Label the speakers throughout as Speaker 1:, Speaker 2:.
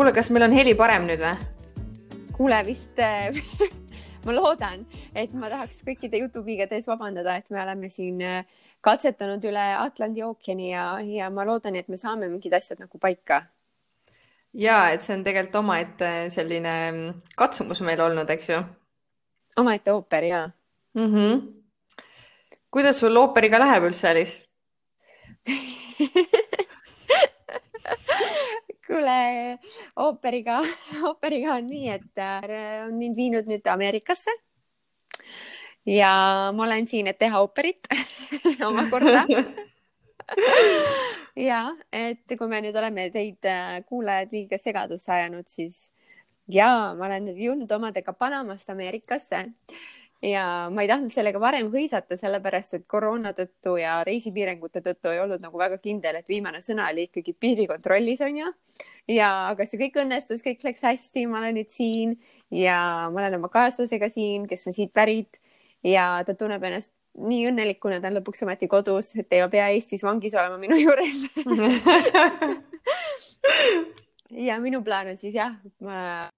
Speaker 1: kuule, kas meil on heli parem nüüd või?
Speaker 2: kuule vist äh, ma loodan, et ma tahaks kõikide Youtube'ide ees vabandada, et me oleme siin äh, katsetanud üle Atlandi ookeani ja, ja ma loodan, et me saame mingid asjad nagu paika.
Speaker 1: ja et see on tegelikult omaette selline mm, katsumus meil olnud, eks ju.
Speaker 2: omaette ooper ja
Speaker 1: mm. -hmm. kuidas sul ooperiga läheb üldse, Alice
Speaker 2: kuule, ooperiga, ooperiga on nii, et äh, on mind viinud nüüd Ameerikasse. ja ma olen siin, et teha ooperit omakorda ja et kui me nüüd oleme teid äh, kuulajad liiga segadusse ajanud, siis ja ma olen nüüd jõudnud omadega Panamast Ameerikasse ja ma ei tahtnud sellega varem hõisata, sellepärast et koroona tõttu ja reisipiirangute tõttu ei olnud nagu väga kindel, et viimane sõna oli ikkagi piirikontrollis onju ja, aga see kõik õnnestus, kõik läks hästi, ma olen nüüd siin ja ma olen oma kaaslasega siin, kes on siit pärit. Ja ta tunneb ennast nii õnnelikuna, ta on lõpuks ometi kodus, et ei pea Eestis vangis olema minu juures. Ja minu plaan on siis jah, ma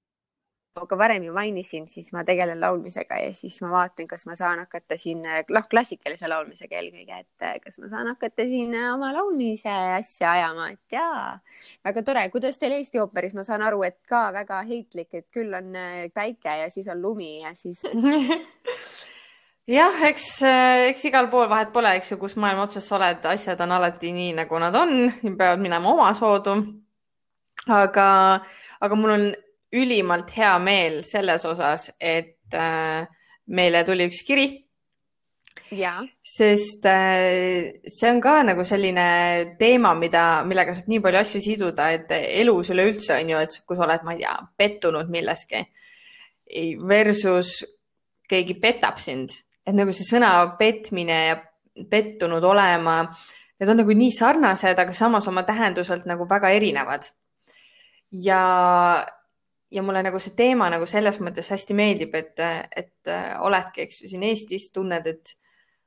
Speaker 2: ka varem ju mainisin, siis ma tegelen laulmisega ja siis ma vaatan, kas ma saan hakata siin, noh, klassikalise laulmisega eelkõige, et eh, kas ma saan hakata siin eh, oma laulmise asja ajama, et jaa, väga tore. kuidas teil Eesti ooperis, ma saan aru, et ka väga heitlik, et küll on eh, päike ja siis on lumi ja siis
Speaker 1: jah, eks, eks igal pool vahet pole, eks ju, kus maailma otsas sa oled, asjad on alati nii, nagu nad on, peavad minema omasoodu. aga, aga mul on ülimalt hea meel selles osas, et äh, meile tuli üks kiri. sest äh, see on ka nagu selline teema, mida, millega saab nii palju asju siduda, et elus üleüldse on ju, et kui sa oled, ma ei tea, pettunud milleski versus keegi petab sind, et nagu see sõna petmine ja pettunud olema, need on nagu nii sarnased, aga samas oma tähenduselt nagu väga erinevad. ja ja mulle nagu see teema nagu selles mõttes hästi meeldib, et, et äh, oledki, eks ju, siin Eestis tunned, et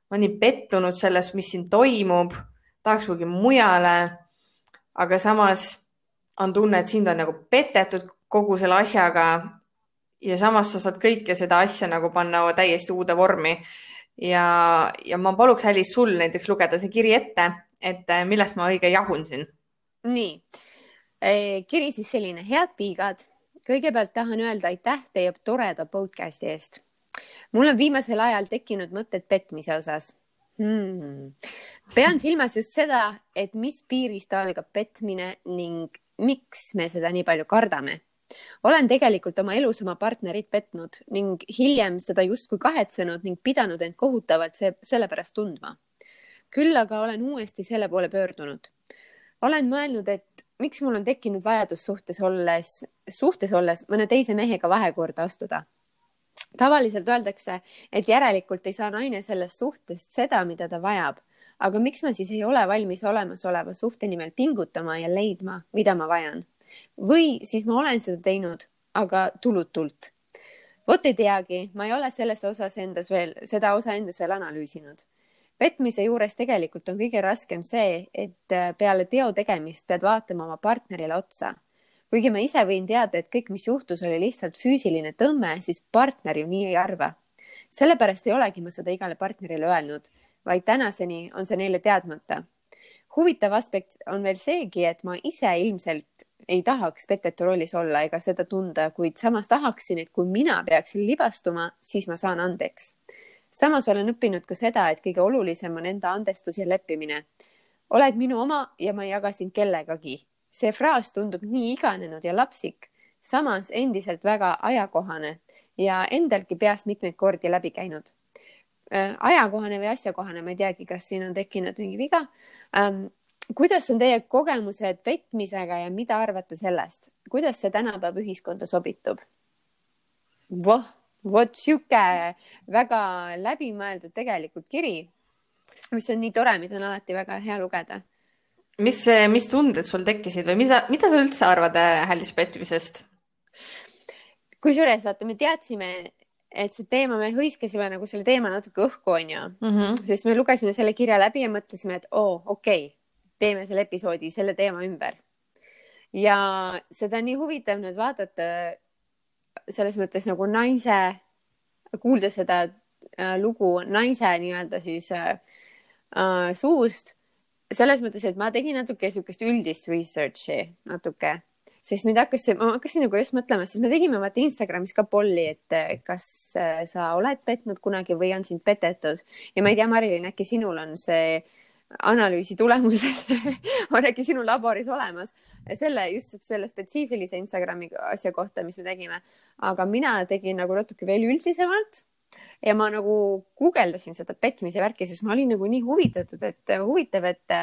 Speaker 1: ma olen nii pettunud selles, mis siin toimub, tahaks kuhugi mujale. aga samas on tunne, et sind on nagu petetud kogu selle asjaga. ja samas sa saad kõike seda asja nagu panna täiesti uude vormi. ja, ja ma paluks, Alice, sul näiteks lugeda see kiri ette, et äh, millest ma õige jahun siin.
Speaker 2: nii, kiri siis selline, head piigad kõigepealt tahan öelda aitäh teie toreda podcast'i eest. mul on viimasel ajal tekkinud mõtted petmise osas hmm.. pean silmas just seda, et mis piirist algab petmine ning miks me seda nii palju kardame. olen tegelikult oma elus oma partnerit petnud ning hiljem seda justkui kahetsenud ning pidanud end kohutavalt see, selle pärast tundma. küll aga olen uuesti selle poole pöördunud. olen mõelnud, et miks mul on tekkinud vajadus suhtes olles, suhtes olles mõne teise mehega vahekorda astuda? tavaliselt öeldakse, et järelikult ei saa naine sellest suhtest seda, mida ta vajab. aga miks ma siis ei ole valmis olemasoleva suhte nimel pingutama ja leidma, mida ma vajan? või siis ma olen seda teinud, aga tulutult. vot ei teagi, ma ei ole selles osas endas veel, seda osa endas veel analüüsinud petmise juures tegelikult on kõige raskem see, et äh, peale teo tegemist pead vaatama oma partnerile otsa. kuigi ma ise võin teada, et kõik, mis juhtus, oli lihtsalt füüsiline tõmme, siis partner ju nii ei arva. sellepärast ei olegi ma seda igale partnerile öelnud, vaid tänaseni on see neile teadmata. huvitav aspekt on veel seegi, et ma ise ilmselt ei tahaks petetu rollis olla ega seda tunda, kuid samas tahaksin, et kui mina peaksin libastuma, siis ma saan andeks samas olen õppinud ka seda, et kõige olulisem on enda andestus ja leppimine. oled minu oma ja ma ei jaga sind kellegagi. see fraas tundub nii iganenud ja lapsik, samas endiselt väga ajakohane ja endalgi peast mitmeid kordi läbi käinud äh,. ajakohane või asjakohane, ma ei teagi, kas siin on tekkinud mingi viga ähm,. kuidas on teie kogemused petmisega ja mida arvate sellest, kuidas see tänapäeva ühiskonda sobitub? voh vot sihuke väga läbimõeldud tegelikult kiri, mis on nii tore, mida on alati väga hea lugeda.
Speaker 1: mis, mis tunded sul tekkisid või mida, mida sa üldse arvad äh, petmisest?
Speaker 2: kusjuures vaata, me teadsime, et see teema, me hõiskasime nagu selle teema natuke õhku, onju mm, -hmm. sest me lugesime selle kirja läbi ja mõtlesime, et oo, okei okay,, teeme selle episoodi selle teema ümber. ja seda on nii huvitav nüüd vaadata selles mõttes nagu naise, kuulda seda äh, lugu naise nii-öelda siis äh, äh, suust. selles mõttes, et ma tegin natuke niisugust üldist research'i natuke, sest mind hakkas, ma hakkasin nagu just mõtlema, sest me tegime vaata Instagramis ka polli, et kas äh, sa oled petnud kunagi või on sind petetud ja ma ei tea, Marilyn, äkki sinul on see analüüsi tulemused. On äkki sinu laboris olemas. Selle just selle spetsiifilise Instagrami asja kohta, mis me tegime, aga mina tegin nagu natuke veel üldisemalt. Ja ma nagu guugeldasin seda petmise värki, sest ma olin nagu nii huvitatud, et huvitav, et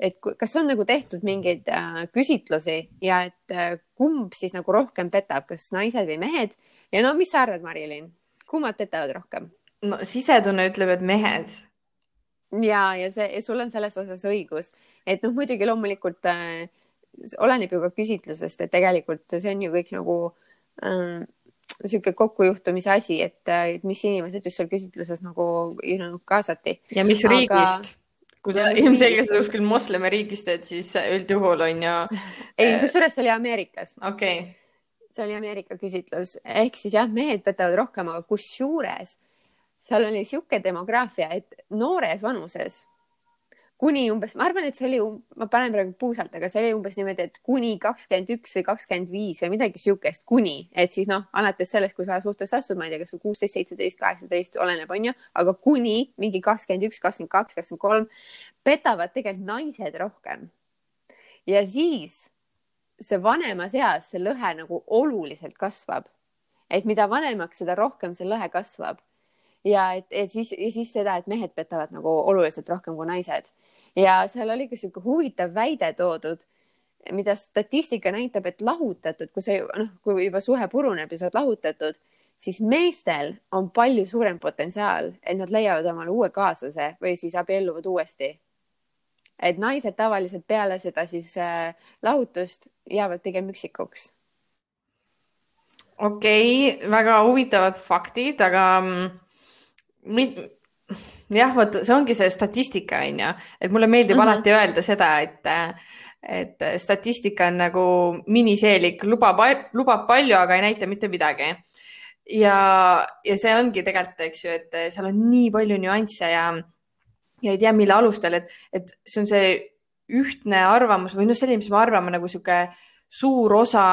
Speaker 2: et kas on nagu tehtud mingeid äh, küsitlusi ja et äh, kumb siis nagu rohkem petab, kas naised või mehed? Ja no mis sa arvad, Marilyn, kummad petavad rohkem?
Speaker 1: no sisetunne ütleb, et mehed.
Speaker 2: Ja, ja see, sul on selles osas õigus, et noh, muidugi loomulikult äh, oleneb ju ka küsitlusest, et tegelikult see on ju kõik nagu äh, niisugune kokkujuhtumise asi, et mis inimesed just seal küsitluses nagu you know, kaasati.
Speaker 1: ja mis Aga... riigist? kui sa ilmselgelt kuskil moslemi riigist teed, siis üldjuhul on ju.
Speaker 2: ei, kusjuures see oli Ameerikas.
Speaker 1: okei okay.
Speaker 2: see oli Ameerika küsitlus ehk siis jah, mehed petavad rohkem, aga kusjuures seal oli niisugune demograafia, et noores vanuses kuni umbes, ma arvan, et see oli, ma panen praegu puusalt, aga see oli umbes niimoodi, et kuni kakskümmend üks või kakskümmend viis või midagi sihukest, kuni, et siis noh, alates sellest, kui sa suhtesse astud, ma ei tea, kas kuusteist, seitseteist, kaheksateist, oleneb, onju, aga kuni mingi kakskümmend üks, kakskümmend kaks, kakskümmend kolm petavad tegelikult naised rohkem. ja siis see vanemas eas see lõhe nagu oluliselt kasvab. et mida vanemaks, seda rohkem see lõhe kasvab ja et, et siis, siis seda, et mehed petavad nagu oluliselt rohkem kui naised ja seal oli ka sihuke huvitav väide toodud, mida statistika näitab, et lahutatud, kui sa noh, kui juba suhe puruneb ja sa oled lahutatud, siis meestel on palju suurem potentsiaal, et nad leiavad omale uue kaaslase või siis abielluvad uuesti. et naised tavaliselt peale seda siis äh, lahutust jäävad pigem üksikuks
Speaker 1: okei okay,, väga huvitavad faktid, aga mm, jah, vot see ongi see statistika on ju, et mulle meeldib mm -hmm. alati öelda seda, et, et statistika on nagu miniseelik, lubab, lubab palju, aga ei näita mitte midagi. ja, ja see ongi tegelikult, eks ju, et seal on nii palju nüansse ja, ja ei tea, mille alustel, et, et see on see ühtne arvamus või noh, selline, mis me arvame nagu sihuke suur osa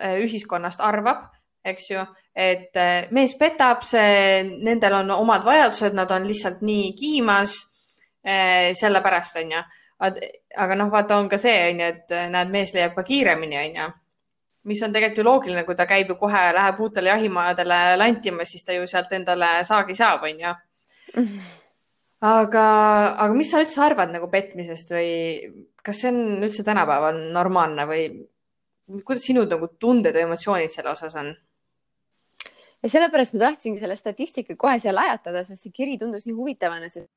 Speaker 1: ühiskonnast arvab eks ju, et eh, mees petab, see, nendel on omad vajadused, nad on lihtsalt nii kiimas eh,. sellepärast on ju, aga noh, vaata, on ka see on ju, et näed, mees leiab ka kiiremini, on ju. mis on tegelikult ju loogiline, kui ta käib ju kohe, läheb uutele jahimajadele lantima, siis ta ju sealt endale saagi saab, on ju. aga, aga mis sa üldse arvad nagu petmisest või kas see on üldse tänapäeval normaalne või kuidas sinu nagu tunded või emotsioonid selle osas on?
Speaker 2: Ja sellepärast ma tahtsingi selle statistika kohe seal ajatada, sest see kiri tundus nii huvitavana, sest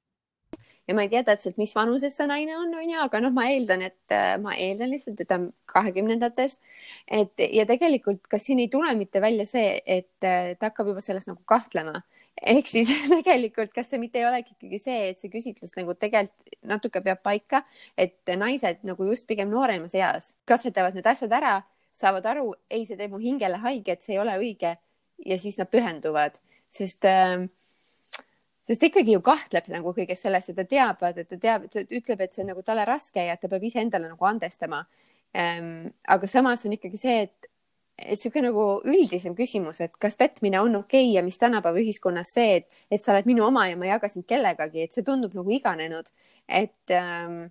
Speaker 2: ja ma ei tea täpselt, mis vanuses see naine on, onju, aga noh, ma eeldan, et äh, ma eeldan lihtsalt, et ta on kahekümnendates. et ja tegelikult, kas siin ei tule mitte välja see, et äh, ta hakkab juba selles nagu kahtlema ehk siis tegelikult, kas see mitte ei olegi ikkagi see, et see küsitlus nagu tegelikult natuke peab paika, et naised nagu just pigem nooremas eas katsetavad need asjad ära, saavad aru, ei, see teeb mu hingele haiget, see ei ole õige ja siis nad pühenduvad, sest äh, sest ikkagi ju kahtleb nagu kõiges selles ja ta teab, et ta teab, ütleb, et see on nagu talle raske ja ta peab iseendale nagu andestama ähm,. aga samas on ikkagi see, et niisugune nagu üldisem küsimus, et kas petmine on okei okay ja mis tänapäeva ühiskonnas see, et, et sa oled minu oma ja ma ei jaga sind kellegagi, et see tundub nagu iganenud, et ähm,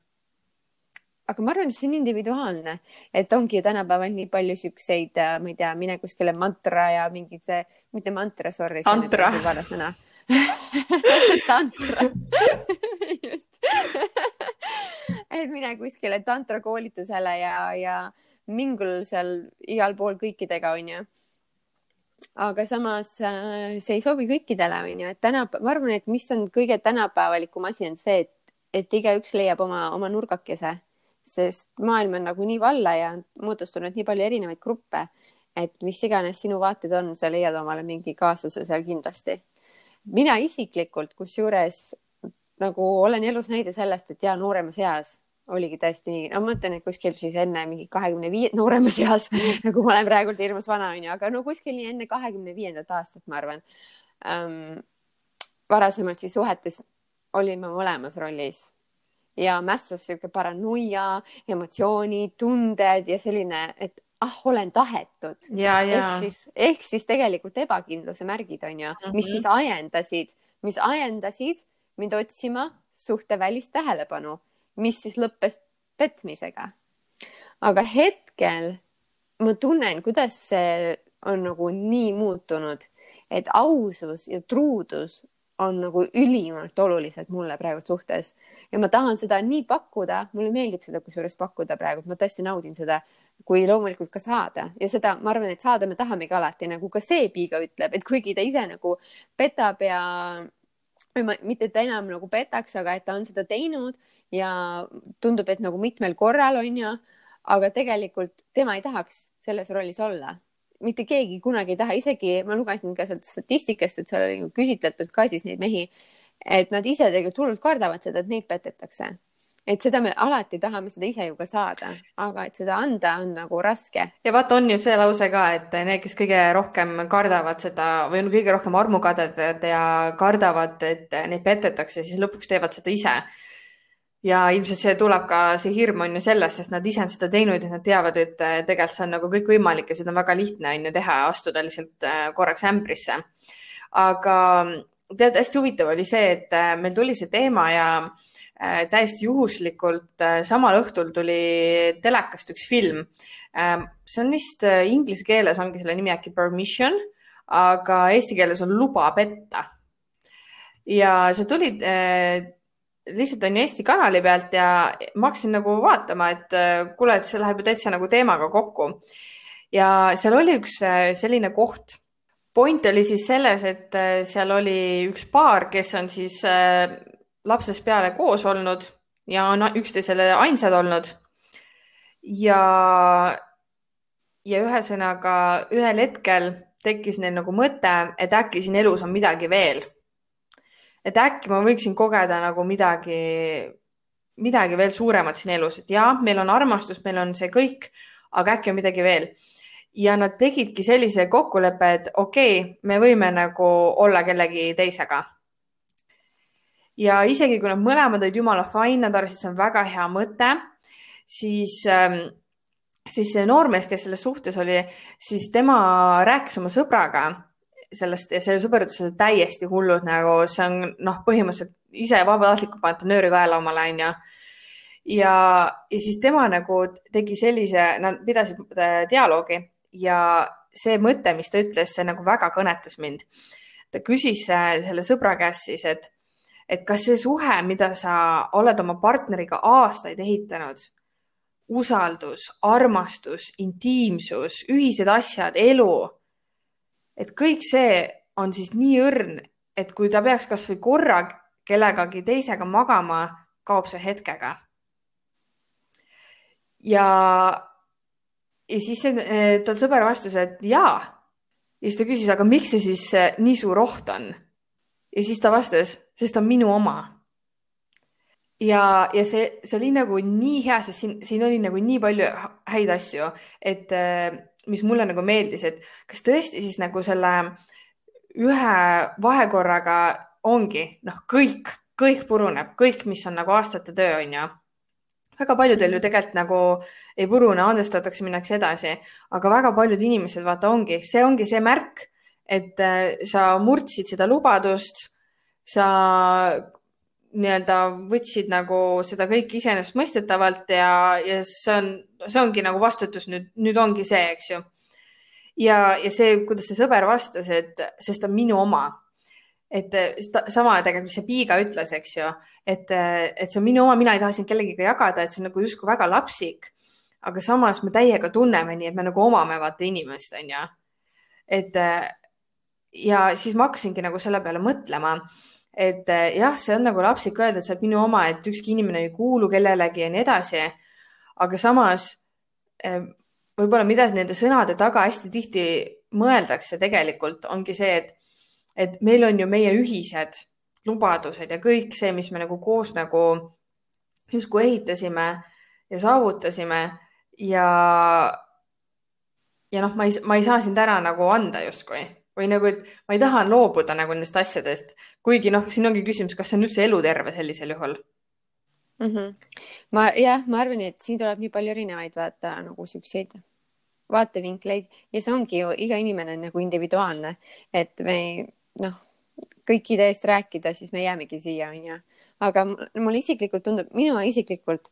Speaker 2: aga ma arvan, et see on individuaalne, et ongi ju tänapäeval nii palju siukseid, äh, ma ei tea, mine kuskile mantra ja mingid see, mitte mantra, sorry.
Speaker 1: tantra.
Speaker 2: vale sõna tantra just et mine kuskile tantra koolitusele ja, ja mingul seal igal pool kõikidega, onju. aga samas äh, see ei sobi kõikidele, onju, et täna, ma arvan, et mis on kõige tänapäevalikum asi, on see, et, et igaüks leiab oma, oma nurgakese sest maailm on nagu nii valla ja moodustunud nii palju erinevaid gruppe, et mis iganes sinu vaated on, sa leiad omale mingi kaaslase seal kindlasti. mina isiklikult, kusjuures nagu olen elus näide sellest, et ja nooremas eas oligi tõesti nii, no ma mõtlen, et kuskil siis enne mingi kahekümne viie, nooremas eas nagu ma olen praegult hirmus vana onju, aga no kuskil nii enne kahekümne viiendat aastat, ma arvan ähm,. varasemalt siis suhetes olin ma mõlemas rollis ja mässas sihuke paranoia, emotsioonid, tunded ja selline, et ah, olen tahetud. ehk siis, ehk siis tegelikult ebakindluse märgid on ju mm, -hmm. mis mhm. siis ajendasid, mis ajendasid mind otsima suhtevälist tähelepanu, mis siis lõppes petmisega. aga hetkel ma tunnen, kuidas see on nagu nii muutunud, et ausus ja truudus on nagu ülimalt olulised mulle praegu suhtes. Ja ma tahan seda nii pakkuda, mulle meeldib seda kusjuures pakkuda praegu, ma tõesti naudin seda, kui loomulikult ka saada. Ja seda, ma arvan, et saada me tahamegi alati, nagu ka see Piiga ütleb, et kuigi ta ise nagu petab ja või ma, mitte ta enam nagu petaks, aga et ta on seda teinud ja tundub, et nagu mitmel korral on ju, aga tegelikult tema ei tahaks selles rollis olla mitte keegi kunagi ei taha, isegi ma lugesin ka sealt statistikast, et seal oli küsitletud ka siis neid mehi, et nad ise tegelikult hullult kardavad seda, et neid petetakse. et seda me alati tahame seda ise ju ka saada, aga et seda anda on nagu raske.
Speaker 1: ja vaata, on ju see lause ka, et need, kes kõige rohkem kardavad seda või on kõige rohkem armukadedad ja kardavad, et neid petetakse, siis lõpuks teevad seda ise ja ilmselt see tuleb ka, see hirm on ju sellest, sest nad ise on seda teinud ja nad teavad, et tegelikult see on nagu kõikvõimalik ja seda on väga lihtne on ju teha, astuda lihtsalt äh, korraks ämbrisse. aga tead, hästi huvitav oli see, et äh, meil tuli see teema ja äh, täiesti juhuslikult samal õhtul tuli telekast üks film. see on vist inglise keeles ongi selle nimi äkki Permission, aga eesti keeles on Luba petta. ja see tuli lihtsalt on ju Eesti kanali pealt ja ma hakkasin nagu vaatama, et äh, kuule, et see läheb ju täitsa nagu teemaga kokku. ja seal oli üks äh, selline koht. point oli siis selles, et äh, seal oli üks paar, kes on siis lapsest peale koos olnud ja on üksteisele ainsad olnud. ja, ja ühesõnaga ühel hetkel tekkis neil nagu mõte, et äkki siin elus on midagi veel et äkki ma võiksin kogeda nagu midagi, midagi veel suuremat siin elus, et jah, meil on armastus, meil on see kõik, aga äkki on midagi veel. ja nad tegidki sellise kokkuleppe, et okei okay,, me võime nagu olla kellegi teisega. ja isegi kui nad mõlemad olid jumala fine, nad arvasid, see on väga hea mõte, siis ähm, siis see noormees, kes selles suhtes oli, siis tema rääkis oma sõbraga sellest ja see sõber ütles, et täiesti hullud nagu see on noh, põhimõtteliselt ise vabatahtlikult panete nööri kaela omale onju. ja, ja siis tema nagu tegi sellise, nad pidasid äh, dialoogi ja see mõte, mis ta ütles, see nagu väga kõnetas mind. ta küsis äh, selle sõbra käest siis, et, et kas see suhe, mida sa oled oma partneriga aastaid ehitanud, usaldus, armastus, intiimsus, ühised asjad, elu et kõik see on siis nii õrn, et kui ta peaks kasvõi korra kellegagi teisega magama, kaob see hetkega. ja, ja siis eh, tal sõber vastas, et jaa. ja siis ta küsis, aga miks see siis eh, nii suur oht on? ja siis ta vastas, sest ta on minu oma. ja, ja see, see oli nagu nii hea, sest siin, siin oli nagu nii palju häid asju, et äh, mis mulle nagu meeldis, et kas tõesti siis nagu selle ühe vahekorraga ongi noh, kõik, kõik puruneb, kõik, mis on nagu aastate töö, on ju. väga paljudel ju tegelikult nagu ei purune, andestatakse, minnakse edasi, aga väga paljud inimesed, vaata, ongi, see ongi see märk, et äh, sa murdsid seda lubadust, sa nii-öelda võtsid nagu seda kõike iseenesestmõistetavalt ja, ja see on, see ongi nagu vastutus nüüd, nüüd ongi see, eks ju. ja, ja see, kuidas see sõber vastas, et sest ta on minu oma. et ta, sama tegelikult, mis see Piiga ütles, eks ju, et, et see on minu oma, mina ei taha sind kellegiga jagada, et see on nagu justkui väga lapsik. aga samas me täiega tunneme nii, et me nagu omame vaata inimest, on ju. et ja siis ma hakkasingi nagu selle peale mõtlema et eh, jah, see on nagu lapsik öelda, et sa oled minu oma, et ükski inimene ei kuulu kellelegi ja nii edasi. aga samas eh, võib-olla, mida nende sõnade taga hästi tihti mõeldakse tegelikult, ongi see, et, et meil on ju meie ühised lubadused ja kõik see, mis me nagu koos nagu justkui ehitasime ja saavutasime ja, ja noh, ma ei, ma ei saa sind ära nagu anda justkui või nagu, et ma ei taha loobuda nagu nendest asjadest, kuigi noh, siin ongi küsimus, kas see on üldse eluterve sellisel juhul
Speaker 2: mm. -hmm. ma jah, ma arvan, et siin tuleb nii palju erinevaid vaata nagu siukseid vaatevinkleid ja see ongi ju iga inimene on nagu individuaalne, et me noh, kõikide eest rääkida, siis me jäämegi siia, onju. aga mulle isiklikult tundub, minu isiklikult,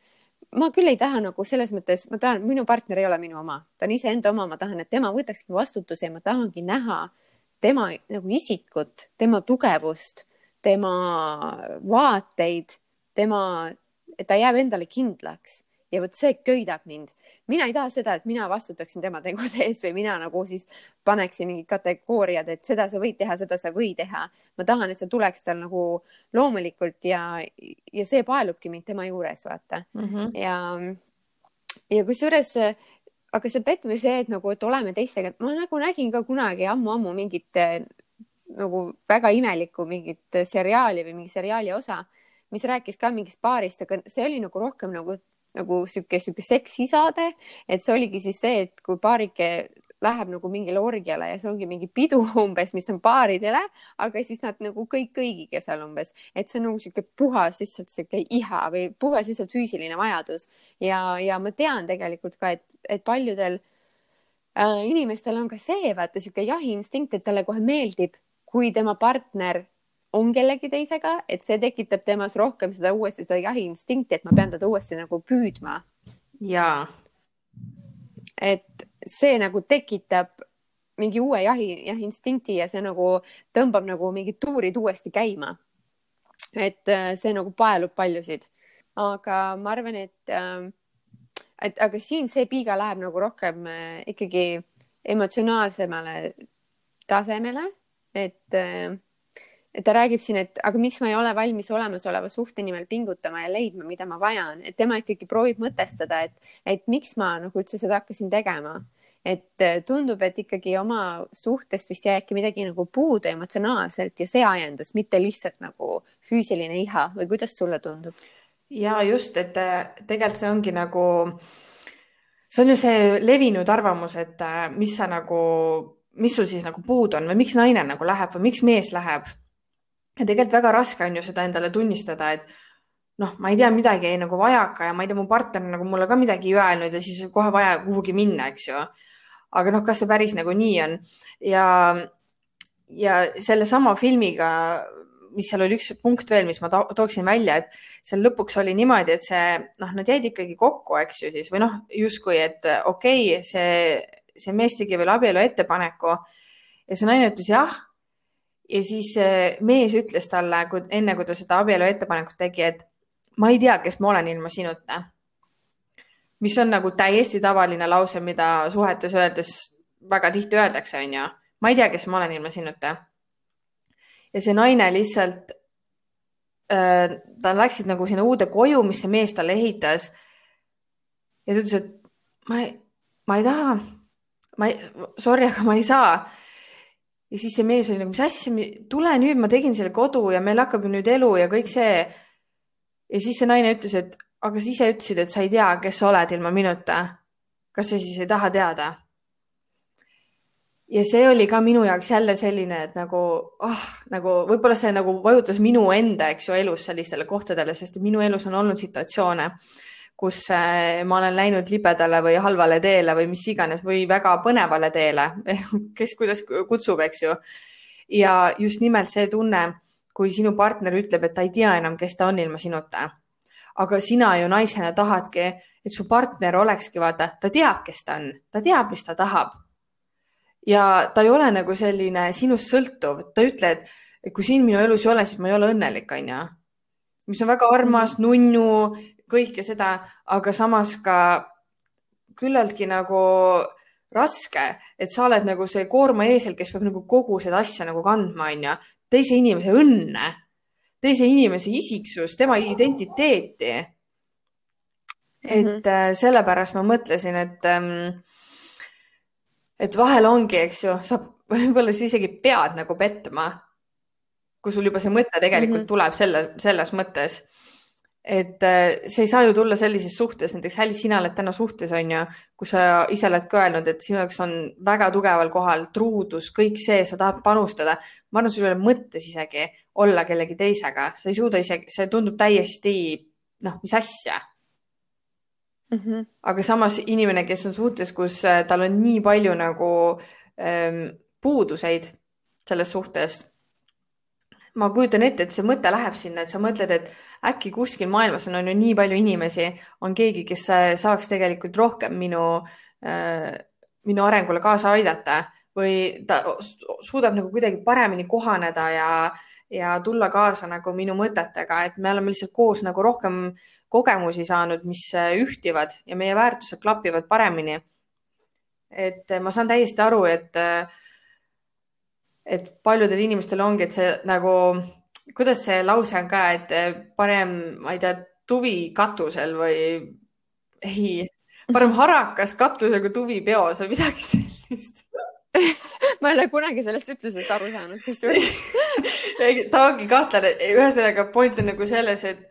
Speaker 2: ma küll ei taha nagu selles mõttes, ma tahan, minu partner ei ole minu oma, ta on iseenda oma, ma tahan, et tema võtakski vastutuse ja ma tahangi näha tema nagu isikut, tema tugevust, tema vaateid, tema, et ta jääb endale kindlaks ja vot see köidab mind. mina ei taha seda, et mina vastutaksin tema tegude eest või mina nagu siis paneksin mingid kategooriad, et seda sa võid teha, seda sa ei või teha. ma tahan, et see tuleks tal nagu loomulikult ja, ja see paelubki mind tema juures, vaata mm. -hmm. ja, ja kusjuures aga see pettumine, see, et nagu, et oleme teistega, ma nagu nägin ka kunagi ammu-ammu mingit nagu väga imelikku mingit seriaali või mingi seriaali osa, mis rääkis ka mingist paarist, aga see oli nagu rohkem nagu nagu sihuke, sihuke seksisaade, et see oligi siis see, et kui paarike läheb nagu mingile orgiale ja see ongi mingi pidu umbes, mis on paaridele, aga siis nad nagu kõik kõigiga seal umbes, et see on nagu sihuke puhas lihtsalt sihuke iha või puhas lihtsalt füüsiline vajadus. Ja, ja ma tean tegelikult ka, et, et paljudel äh, inimestel on ka see vaata sihuke jahiinstinkt, et talle kohe meeldib, kui tema partner on kellegi teisega, et see tekitab temas rohkem seda uuesti seda jahiinstinkti, et ma pean teda uuesti nagu püüdma.
Speaker 1: jaa.
Speaker 2: et see nagu tekitab mingi uue jahi, jahiinstinkti ja see nagu tõmbab nagu mingid tuurid uuesti käima. et äh, see nagu paelub paljusid, aga ma arvan, et, äh, et aga siin see piiga läheb nagu rohkem äh, ikkagi emotsionaalsemale tasemele, et ta räägib siin, et aga miks ma ei ole valmis olemasoleva suhte nimel pingutama ja leidma, mida ma vajan, et tema ikkagi proovib mõtestada, et, et miks ma nagu üldse seda hakkasin tegema. et äh, tundub, et ikkagi oma suhtest vist jäi äkki midagi nagu puudu emotsionaalselt ja see ajendas, mitte lihtsalt nagu füüsiline iha või kuidas sulle tundub?
Speaker 1: Ja just, et äh, tegelikult see ongi nagu, see on ju see levinud arvamus, et äh, mis sa nagu mis sul siis nagu puudu on või miks naine nagu läheb või miks mees läheb ja tegelikult väga raske on ju seda endale tunnistada, et noh, ma ei tea, midagi jäi nagu vajaka ja ma ei tea, mu partner nagu mulle ka midagi ei öelnud ja siis kohe vaja kuhugi minna, eks ju. aga noh, kas see päris nagu nii on ja, ja sellesama filmiga, mis seal oli üks punkt veel, mis ma to tooksin välja, et seal lõpuks oli niimoodi, et see noh, nad jäid ikkagi kokku, eks ju siis või noh, justkui, et okei okay,, see, see mees tegi veel abielu ettepaneku ja see naine ütles jah ja siis mees ütles talle, enne kui ta seda abielu ettepanekut tegi, et ma ei tea, kes ma olen ilma sinuta. mis on nagu täiesti tavaline lause, mida suhetes öeldes väga tihti öeldakse, onju. ma ei tea, kes ma olen ilma sinuta. Ja see naine lihtsalt äh,, ta läksid nagu sinna uude koju, mis see mees talle ehitas. ja ta ütles, et ma ei, ma ei taha, ma ei, sorry, aga ma ei saa ja siis see mees oli nagu, mis asja, tule nüüd, ma tegin selle kodu ja meil hakkab ju nüüd elu ja kõik see. ja siis see naine ütles, et aga sa ise ütlesid, et sa ei tea, kes sa oled ilma minuta. kas sa siis ei taha teada? Ja see oli ka minu jaoks jälle selline, et nagu, ah, nagu võib-olla see nagu vajutas minu enda, eks ju, elus sellistele kohtadele, sest minu elus on olnud situatsioone kus äh, ma olen läinud libedale või halvale teele või mis iganes või väga põnevale teele, kes kuidas kutsub, eks ju. ja just nimelt see tunne, kui sinu partner ütleb, et ta ei tea enam, kes ta on ilma sinuta. aga sina ju naisena tahadki, et su partner olekski, vaata, ta teab, kes ta on, ta teab, mis ta tahab. Ja ta ei ole nagu selline sinust sõltuv, ta ütleb, et kui sind minu elus ei ole, siis ma ei ole õnnelik, onju mis on väga armas, nunnu, kõike seda, aga samas ka küllaltki nagu raske, et sa oled nagu see koorma eesel, kes peab nagu kogu seda asja nagu kandma, onju. teise inimese õnne, teise inimese isiksust, tema identiteeti. et mm -hmm. sellepärast ma mõtlesin, et, ähm, et vahel ongi, eks ju, sa võib-olla sa isegi pead nagu petma, kui sul juba see mõte tegelikult mm -hmm. tuleb selle, selles mõttes et äh, sa ei saa ju tulla sellises suhtes, näiteks Alice, sina oled täna suhtes, on ju, kus sa ise oled ka öelnud, et sinu jaoks on väga tugeval kohal truudus, kõik see, sa tahad panustada. ma arvan, sul ei ole mõttes isegi olla kellegi teisega, sa ei suuda isegi, see tundub täiesti, noh, mis asja mm. -hmm. aga samas inimene, kes on suhtes, kus äh, tal on nii palju nagu ähm, puuduseid sellest suhtest ma kujutan ette, et see mõte läheb sinna, et sa mõtled, et äkki kuskil maailmas on, on ju nii palju inimesi, on keegi, kes saaks tegelikult rohkem minu äh,, minu arengule kaasa aidata või ta suudab nagu kuidagi paremini kohaneda ja, ja tulla kaasa nagu minu mõtetega, et me oleme lihtsalt koos nagu rohkem kogemusi saanud, mis ühtivad ja meie väärtused klapivad paremini. et ma saan täiesti aru, et äh, et paljudel inimestel ongi, et see nagu, kuidas see lause on ka, et parem, ma ei tea, tuvi katusel või ei, parem harakas katusel kui tuvi peos või midagi sellist
Speaker 2: ma ei ole kunagi sellest ütlusest aru saanud, kusjuures.
Speaker 1: Ta ongi kahtlane, ühesõnaga point on nagu selles, et,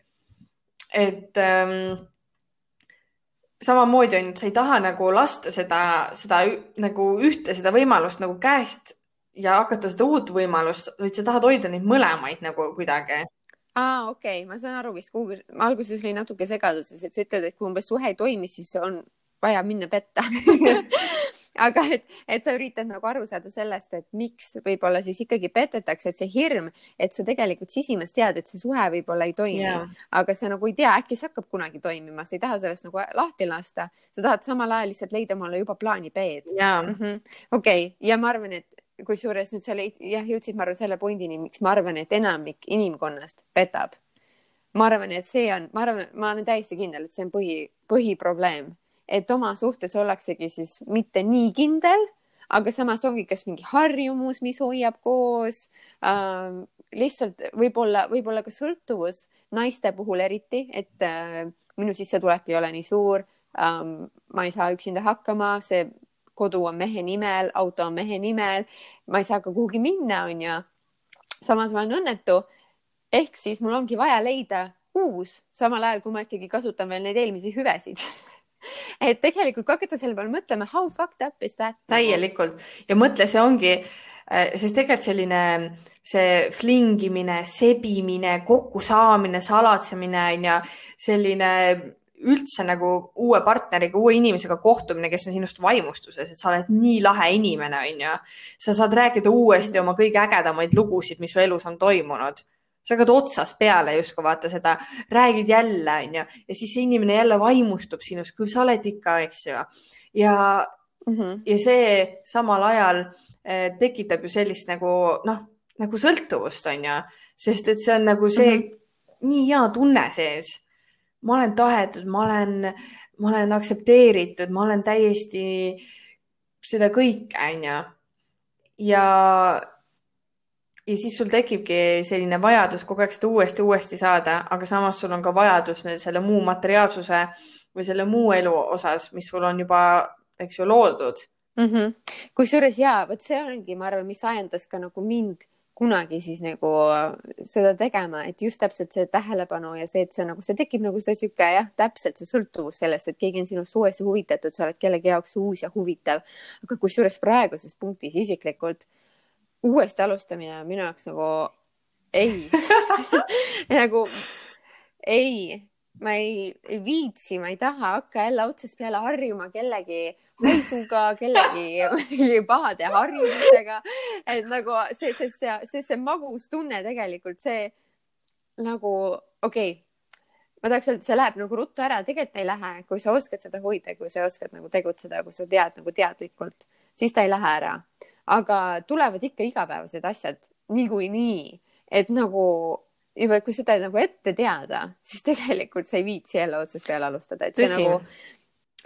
Speaker 1: et ähm, samamoodi on, et sa ei taha nagu lasta seda, seda nagu ühte seda võimalust nagu käest ja hakata seda uut võimalust, vaid sa tahad hoida neid mõlemaid nagu kuidagi.
Speaker 2: Aa, okei. Okay., ma saan aru vist, kuhugi, alguses oli natuke segaduses, et sa ütled, et kui umbes suhe ei toimi, siis on vaja minna petta aga et, et sa üritad nagu aru saada sellest, et miks võib-olla siis ikkagi petetakse, et see hirm, et sa tegelikult sisimas tead, et see suhe võib-olla ei toimi yeah., aga sa nagu ei tea, äkki see hakkab kunagi toimima, sa ei taha sellest nagu lahti lasta, sa tahad samal ajal lihtsalt leida omale juba plaani B-d -hmm. okei ja ma arvan, et kusjuures nüüd sa leid, jah, jõudsid, ma arvan, selle pointini, miks ma arvan, et enamik inimkonnast petab. ma arvan, et see on, ma arvan, ma olen täiesti kindel, et see on põhi, põhiprobleem, et oma suhtes ollaksegi siis mitte nii kindel, aga samas ongi kas mingi harjumus, mis hoiab koos ähm,, lihtsalt võib-olla, võib-olla ka sõltuvus naiste puhul eriti, et äh, minu sissetulek ei ole nii suur ähm,, ma ei saa üksinda hakkama, see kodu on mehe nimel, auto on mehe nimel, ma ei saa ka kuhugi minna, onju. samas ma olen õnnetu. ehk siis mul ongi vaja leida uus, samal ajal kui ma ikkagi kasutan veel neid eelmisi hüvesid et tegelikult kui hakata selle peale mõtlema, how fucked up is that?
Speaker 1: täielikult ja mõtle, see ongi, äh, sest tegelikult selline see flingimine, sebimine, kokkusaamine, salatsemine on ju, selline üldse nagu uue partneriga, uue inimesega kohtumine, kes on sinust vaimustuses, et sa oled nii lahe inimene, onju. sa saad rääkida uuesti oma kõige ägedamaid lugusid, mis su elus on toimunud. Sa hakkad otsast peale justkui vaata seda, räägid jälle, onju, ja siis see inimene jälle vaimustub sinust, küll sa oled ikka, eks ju. ja mm, -hmm. ja see samal ajal eh, tekitab ju sellist nagu noh, nagu sõltuvust, onju, sest et see on nagu see mm -hmm. nii hea tunne sees ma olen tahetud, ma olen, ma olen aktsepteeritud, ma olen täiesti seda kõike, onju. ja, ja siis sul tekibki selline vajadus kogu aeg seda uuesti, uuesti saada, aga samas sul on ka vajadus selle muu materiaalsuse või selle muu elu osas, mis sul on juba, eks ju, loodud
Speaker 2: mm -hmm.. kusjuures ja vot see ongi, ma arvan, mis ajendas ka nagu mind kunagi siis nagu seda tegema, et just täpselt see tähelepanu ja see, et see nagu, see tekib nagu see sihuke jah, täpselt see sõltuvus sellest, et keegi on sinust uuesti huvitatud, sa oled kellegi jaoks uus ja huvitav. aga kusjuures praeguses punktis isiklikult uuesti alustamine on minu jaoks nagu ei nagu ei, ma ei, ei viitsi, ma ei taha hakka jälle otsast peale harjuma kellegi haisuga, kellegi pahade harjumustega. et nagu see, see, see, see, see magus tunne tegelikult, see nagu okei okay, ma tahaks öelda, et see läheb nagu ruttu ära, tegelikult ei lähe, kui sa oskad seda hoida, kui sa oskad nagu tegutseda, kui sa tead nagu teadlikult, siis ta ei lähe ära. Aga tulevad ikka igapäevased asjad niikuinii, et nagu juba, kui seda nagu ette teada, siis tegelikult sa ei viitsi jälle otsast peale alustada, et see Tõsi. nagu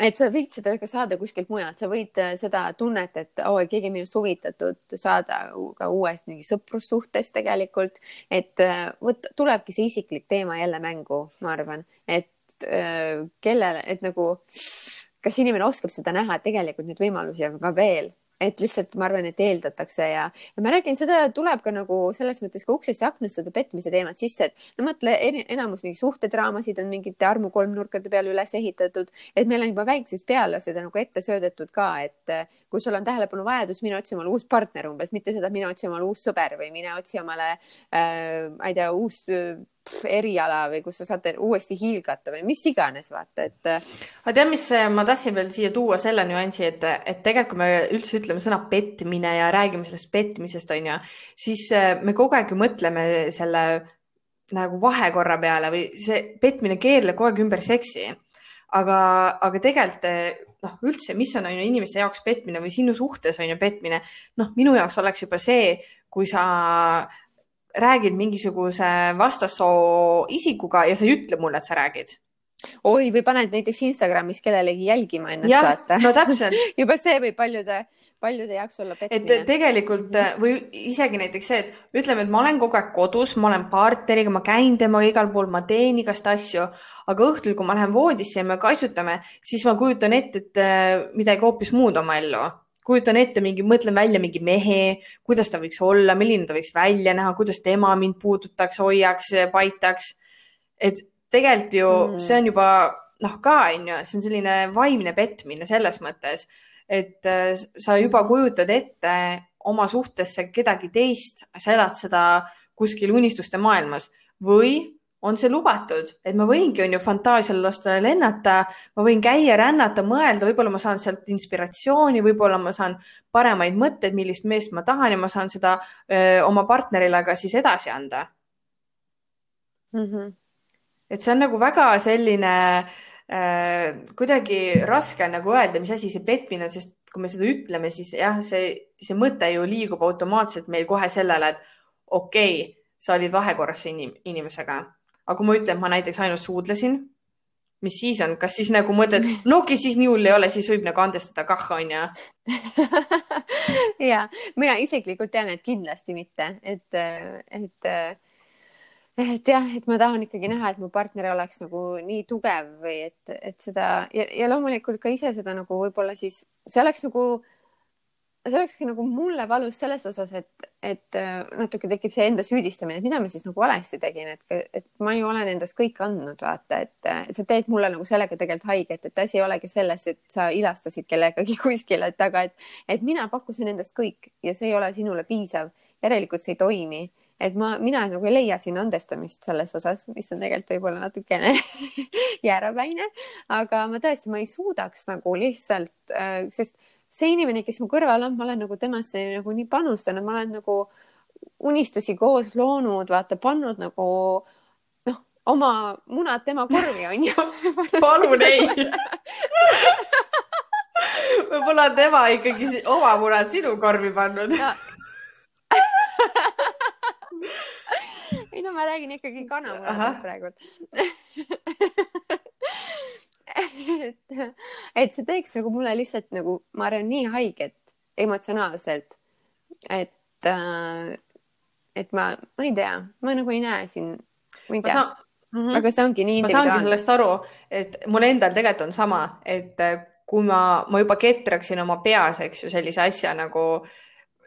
Speaker 2: et sa võid seda ka saada kuskilt mujalt, sa võid äh, seda tunnet, et oo oh,, keegi minust huvitatud, saada ka uuest mingi sõprussuhtest tegelikult, et äh, vot tulebki see isiklik teema jälle mängu, ma arvan, et äh, kellele, et nagu, kas inimene oskab seda näha, et tegelikult neid võimalusi on ka veel, et lihtsalt ma arvan, et eeldatakse ja, ja ma räägin, seda tuleb ka nagu selles mõttes ka uksest ja aknast seda petmise teemat sisse, et no mõtle, enamus mingi suhtedraamasid on mingite armukolmnurkade peale üles ehitatud, et meil on juba väiksest peale seda nagu ette söödetud ka, et kui sul on tähelepanuvajadus, mine otsi omale uus partner umbes, mitte seda, mine otsi omale uus sõber või mine otsi omale äh,, ma ei tea, uus eriala või kus sa saad uuesti hiilgata või mis iganes, vaata, et.
Speaker 1: Äh, aga tead, mis äh, ma tahtsin veel siia tuua selle nüansi, et, et tegelikult, kui me üldse ütleme sõna petmine ja räägime sellest petmisest, on ju, siis äh, me kogu aeg ju mõtleme selle nagu vahekorra peale või see petmine keerleb kogu aeg ümber seksi. aga, aga tegelikult noh, üldse, mis on, on ju inimeste jaoks petmine või sinu suhtes on ju petmine, noh, minu jaoks oleks juba see, kui sa räägid mingisuguse vastassoo isikuga ja sa ei ütle mulle, et sa räägid
Speaker 2: oi, või paned näiteks Instagramis kellelegi jälgima ennast,
Speaker 1: vaata. no täpselt
Speaker 2: juba see võib paljude, paljude jaoks olla petmine.
Speaker 1: et tegelikult või isegi näiteks see, et ütleme, et ma olen kogu aeg kodus, ma olen partneriga, ma käin temaga igal pool, ma teen igast asju, aga õhtul, kui ma lähen voodisse ja me kaitsutame, siis ma kujutan ette, et äh, midagi hoopis muud oma ellu kujutan ette mingi, mõtlen välja mingi mehe, kuidas ta võiks olla, milline ta võiks välja näha, kuidas tema mind puudutaks, hoiaks, paitaks. et tegelikult ju mm. see on juba noh, ka on ju, see on selline vaimne petmine selles mõttes, et äh, sa juba kujutad ette oma suhtesse kedagi teist, sa elad seda kuskil unistuste maailmas või on see lubatud, et ma võingi, on ju, fantaasial lasta lennata, ma võin käia, rännata, mõelda, võib-olla ma saan sealt inspiratsiooni, võib-olla ma saan paremaid mõtteid, millist meest ma tahan ja ma saan seda öö, oma partnerile ka siis edasi anda
Speaker 2: mm. -hmm.
Speaker 1: et see on nagu väga selline äh, kuidagi raske on nagu öelda, mis asi see petmine on, sest kui me seda ütleme, siis jah, see, see mõte ju liigub automaatselt meil kohe sellele, et okei okay,, sa olid vahekorras inim inimesega aga kui ma ütlen, et ma näiteks ainult suudlesin, mis siis on, kas siis nagu mõtled, no okei siis nii hull ei ole, siis võib nagu andestada kah, onju.
Speaker 2: ja mina isiklikult tean, et kindlasti mitte, et, et, et jah, et ma tahan ikkagi näha, et mu partner oleks nagu nii tugev või et, et seda ja, ja loomulikult ka ise seda nagu võib-olla siis see oleks nagu see olekski nagu mulle valus selles osas, et, et äh, natuke tekib see enda süüdistamine, et mida ma siis nagu valesti tegin, et, et ma ju olen endast kõik andnud, vaata, et, et sa teed mulle nagu sellega tegelikult haiget, et asi ei olegi selles, et sa ilastasid kellegagi kuskil, et aga et, et mina pakkusin endast kõik ja see ei ole sinule piisav. järelikult see ei toimi, et ma, mina nagu ei leia siin andestamist selles osas, mis on tegelikult võib-olla natukene jäärapäine, aga ma tõesti, ma ei suudaks nagu lihtsalt äh,, sest see inimene, kes mu kõrval on, ma olen nagu temasse nagu nii panustanud, ma olen nagu unistusi koos loonud, vaata, pannud nagu noh, oma munad tema korvi onju.
Speaker 1: Palun ei. Võib-olla tema ikkagi oma munad sinu korvi pannud. No.
Speaker 2: ei no ma räägin ikkagi kanamunadest praegu et, et see teeks nagu mulle lihtsalt nagu, ma arvan, nii haiget emotsionaalselt, et äh,, et ma, ma ei tea, ma nagu ei näe siin, ma ei tea. Saan... Mm -hmm. aga see ongi nii.
Speaker 1: ma saangi sellest aru, et mul endal tegelikult on sama, et kui ma, ma juba ketraksin oma peas, eks ju, sellise asja nagu äh,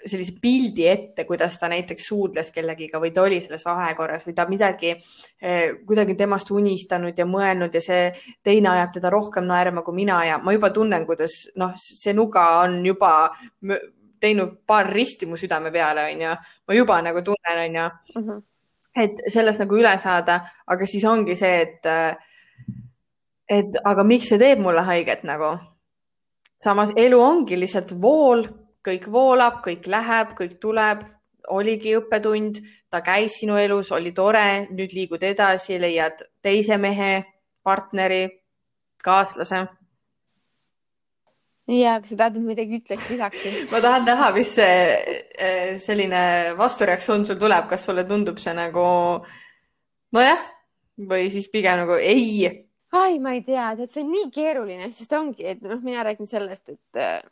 Speaker 1: sellise pildi ette, kuidas ta näiteks suudles kellegiga või ta oli selles vahekorras või ta midagi, eh, kuidagi temast unistanud ja mõelnud ja see teine ajab teda rohkem naerma kui mina ja ma juba tunnen, kuidas noh, see nuga on juba teinud paar risti mu südame peale, onju. ma juba nagu tunnen, onju. Mhm. et sellest nagu üle saada, aga siis ongi see, et, et aga miks see teeb mulle haiget nagu. samas elu ongi lihtsalt vool kõik voolab, kõik läheb, kõik tuleb, oligi õppetund, ta käis sinu elus, oli tore, nüüd liigud edasi, leiad teise mehe, partneri, kaaslase.
Speaker 2: ja, kas sa tahad, et midagi ütleks, lisaksin?
Speaker 1: Ma tahan näha, mis see eh, selline vastureaktsioon sul tuleb, kas sulle tundub see nagu nojah, või siis pigem nagu ei.
Speaker 2: ai, ma ei tea, tead, see on nii keeruline, sest ongi, et noh, mina räägin sellest, et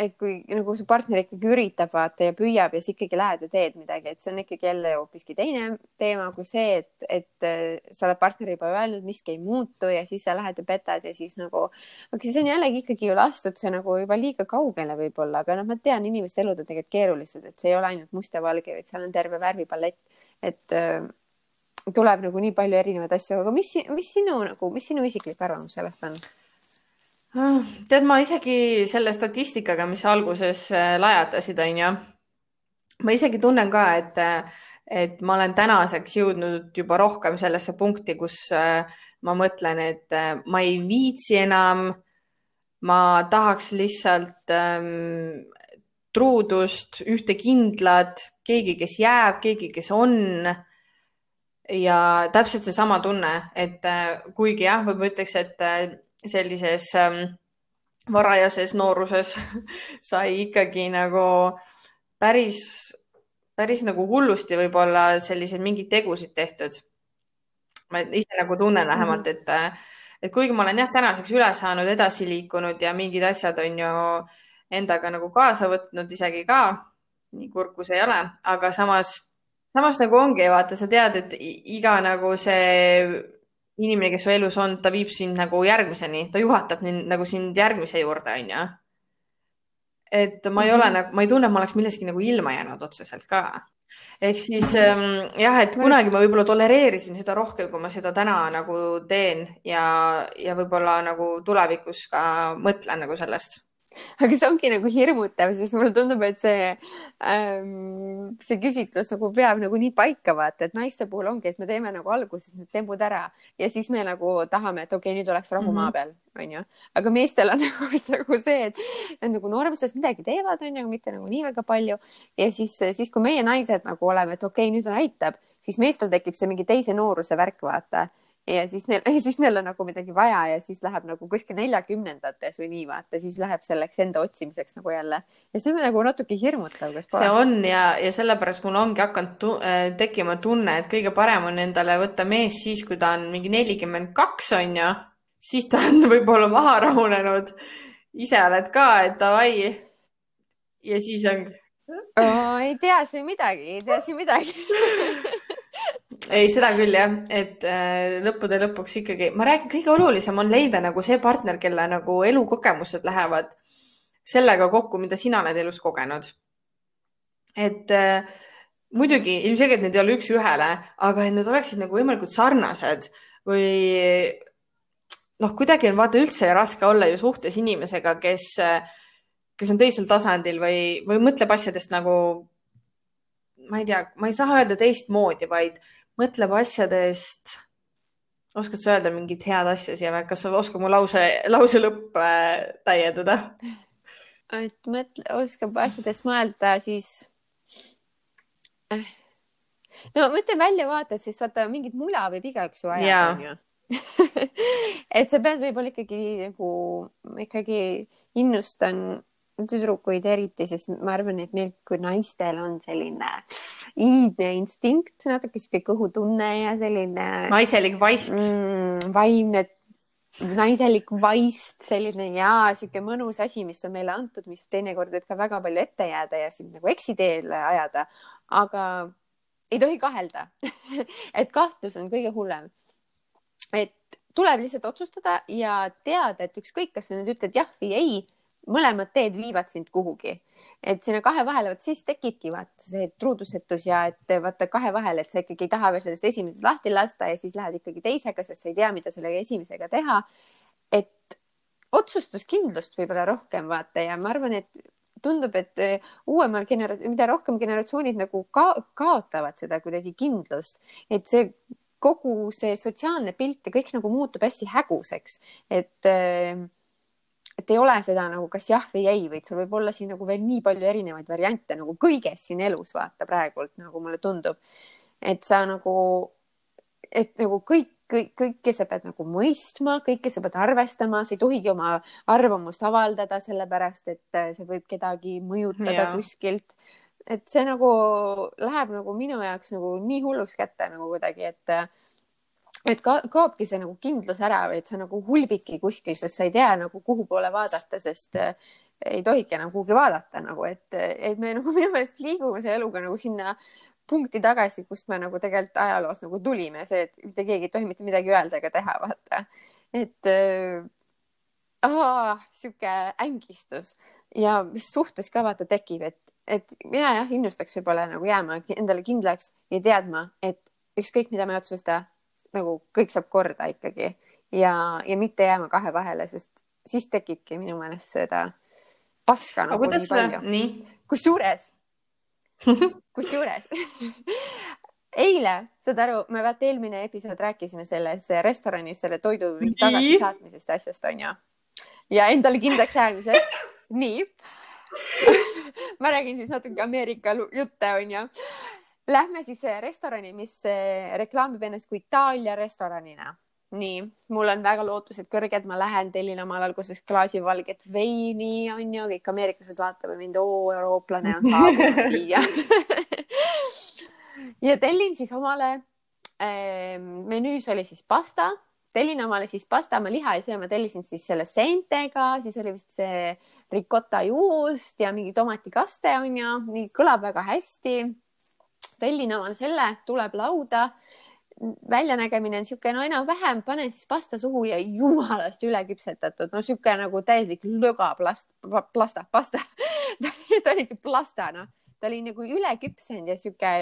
Speaker 2: et kui nagu su partner ikkagi üritab vaata ja püüab ja sa ikkagi lähed ja teed midagi, et see on ikkagi jälle hoopiski teine teema kui see, et, et äh, sa oled partnerile juba öelnud, miski ei muutu ja siis sa lähed ja petad ja siis nagu, aga siis on jällegi ikkagi ju lastud see nagu juba liiga kaugele võib-olla, aga noh, ma tean, inimeste elud on tegelikult keerulised, et see ei ole ainult must ja valge, vaid seal on terve värvipalett, et äh, tuleb nagu nii palju erinevaid asju, aga mis, mis sinu nagu, mis sinu isiklik arvamus sellest on?
Speaker 1: Ah, tead, ma isegi selle statistikaga, mis sa alguses äh, lajatasid, onju, ma isegi tunnen ka, et, et ma olen tänaseks jõudnud juba rohkem sellesse punkti, kus äh, ma mõtlen, et äh, ma ei viitsi enam. ma tahaks lihtsalt ähm, truudust, ühte kindlat, keegi, kes jääb, keegi, kes on. ja täpselt seesama tunne, et kuigi jah, võib-olla ütleks, et sellises ähm, varajases nooruses sai ikkagi nagu päris, päris nagu hullusti võib-olla selliseid mingeid tegusid tehtud. ma ise nagu tunnen mhm. vähemalt, et, et kuigi ma olen jah, tänaseks üle saanud, edasi liikunud ja mingid asjad on ju endaga nagu kaasa võtnud isegi ka, nii see ei ole, aga samas, samas nagu ongi, vaata, sa tead, et iga nagu see inimene, kes su elus on, ta viib sind nagu järgmiseni, ta juhatab mind nagu sind järgmise juurde, onju. et ma ei mm -hmm. ole mhm. nagu, ma ei tunne, et ma oleks millestki nagu ilma jäänud otseselt ka. ehk siis ähm, jah, et kunagi ma võib-olla tolereerisin seda rohkem, kui ma seda täna nagu teen ja, ja võib-olla nagu tulevikus ka mõtlen nagu sellest
Speaker 2: aga see ongi nagu hirmutav, sest mulle tundub, et see ähm,, see küsitlus nagu peab nagu nii paika vaata, et naiste puhul ongi, et me teeme nagu alguses need tembud ära ja siis me nagu tahame, et okei okay,, nüüd oleks rahu mm -hmm. maa peal, onju. aga meestel on nagu, nagu see, et nad nagu normaalselt midagi teevad, onju, aga mitte nagu nii väga palju. ja siis, siis kui meie naised nagu oleme, et okei okay,, nüüd aitab, siis meestel tekib see mingi teise nooruse värk, vaata ja siis neil, siis neil on nagu midagi vaja ja siis läheb nagu kuskil neljakümnendates või nii vaata, siis läheb selleks enda otsimiseks nagu jälle ja see on nagu natuke hirmutav,
Speaker 1: see on ja, ja sellepärast mul ongi hakanud tu äh, tekkima tunne, et kõige parem on endale võtta mees siis, kui ta on mingi nelikümmend kaks on ju, siis ta on võib-olla maha rahunenud. ise oled ka, et davai. ja siis on
Speaker 2: oh,. ei tea siin midagi, ei tea siin midagi
Speaker 1: ei, seda küll jah, et äh, lõppude lõpuks ikkagi, ma räägin, kõige olulisem on leida nagu see partner, kelle nagu elukogemused lähevad sellega kokku, mida sina oled elus kogenud. et äh, muidugi ilmselgelt need ei ole üks-ühele, aga et need oleksid nagu võimalikult sarnased või noh, kuidagi on vaata üldse raske olla ju suhtes inimesega, kes, kes on teisel tasandil või, või mõtleb asjadest nagu ma ei tea, ma ei saa öelda teistmoodi, vaid mõtleb asjadest. oskad sa öelda mingit head asja siia või kas sa oskad mu lause, lause lõpp äh, täiendada?
Speaker 2: et mõtle, oskab asjadest mõelda, siis äh.. no ma ütlen väljavaated, siis vaata mingit mula võib igaüks ju ajada, onju et sa pead võib-olla ikkagi nagu ikkagi innustan tüdrukuid eriti, sest ma arvan, et meil kui naistel on selline iidne instinkt, natuke sihuke kõhutunne ja selline.
Speaker 1: naiselik vaist mm,.
Speaker 2: vaimne, naiselik vaist, selline ja sihuke mõnus asi, mis on meile antud, mis teinekord võib ka väga palju ette jääda ja sind nagu eksiteele ajada, aga ei tohi kahelda et kahtlus on kõige hullem. et tuleb lihtsalt otsustada ja teada, et ükskõik, kas sa nüüd ütled jah või ei mõlemad teed viivad sind kuhugi, et sinna kahe vahele, vot siis tekibki vaata see truudusetus ja et vaata kahe vahel, et sa ikkagi ei taha veel sellest esimesest lahti lasta ja siis lähed ikkagi teisega, sest sa ei tea, mida selle esimesega teha. et otsustuskindlust võib-olla rohkem vaata ja ma arvan, et tundub, et äh, uuemal genera-, mida rohkem generatsioonid nagu ka kaotavad seda kuidagi kindlust, et see kogu see sotsiaalne pilt ja kõik nagu muutub hästi häguseks, et äh, et ei ole seda nagu kas jah või ei, vaid sul võib olla siin nagu veel nii palju erinevaid variante nagu kõiges siin elus vaata praegult nagu mulle tundub. et sa nagu, et nagu kõik, kõik, kõike sa pead nagu mõistma, kõike sa pead arvestama, sa ei tohigi oma arvamust avaldada, sellepärast et äh, see võib kedagi mõjutada ja. kuskilt. et see nagu läheb nagu minu jaoks nagu nii hulluks kätte nagu kuidagi, et äh, et ka kaobki see nagu kindlus ära või et sa nagu hulbidki kuskil, sest sa ei tea nagu kuhu poole vaadata, sest ei tohigi enam kuhugi vaadata nagu, et, et me nagu minu meelest liigume selle eluga nagu sinna punkti tagasi, kust me nagu tegelikult ajaloos nagu tulime, see, et mitte keegi ei tohi mitte midagi öelda ega teha, vaata. et äh, sihuke ängistus ja mis suhtes ka vaata tekib, et, et mina jah, innustaks võib-olla nagu jääma endale kindlaks ja teadma, et ükskõik, mida me ei otsusta, nagu kõik saab korda ikkagi ja, ja mitte jääma kahe vahele, sest siis tekibki minu meelest seda paska nagu nii palju. kusjuures kusjuures eile, saad aru, me vaata eelmine episood rääkisime selles restoranis selle toidu tagasisaatmisest asjast onju ja endale kindlaks jäämisest. nii ma räägin siis natuke Ameerika jutte onju. Lähme siis restorani, mis eh, reklaamib ennast kui Itaalia restoranina. Nii, mul on väga lootused kõrged, ma lähen tellin omale alguses klaasi valget veini, on ju, kõik ameeriklased vaatavad mind, oo, eurooplane on saabunud siia. Ja tellin siis omale äh,, menüüs oli siis pasta, tellin omale siis pasta, ma liha ei söö, ma tellisin siis selle seentega, siis oli vist see ricotta juust ja mingi tomatikaste on ju, nii kõlab väga hästi. Tellin omale selle, tuleb lauda väljanägemine on niisugune no enam-vähem, panen siis pasta suhu ja jumalast üle küpsetatud, no niisugune nagu täielik löga plast, plasta, pasta ta oligi plasta, noh, ta oli nagu üle küpsenud ja niisugune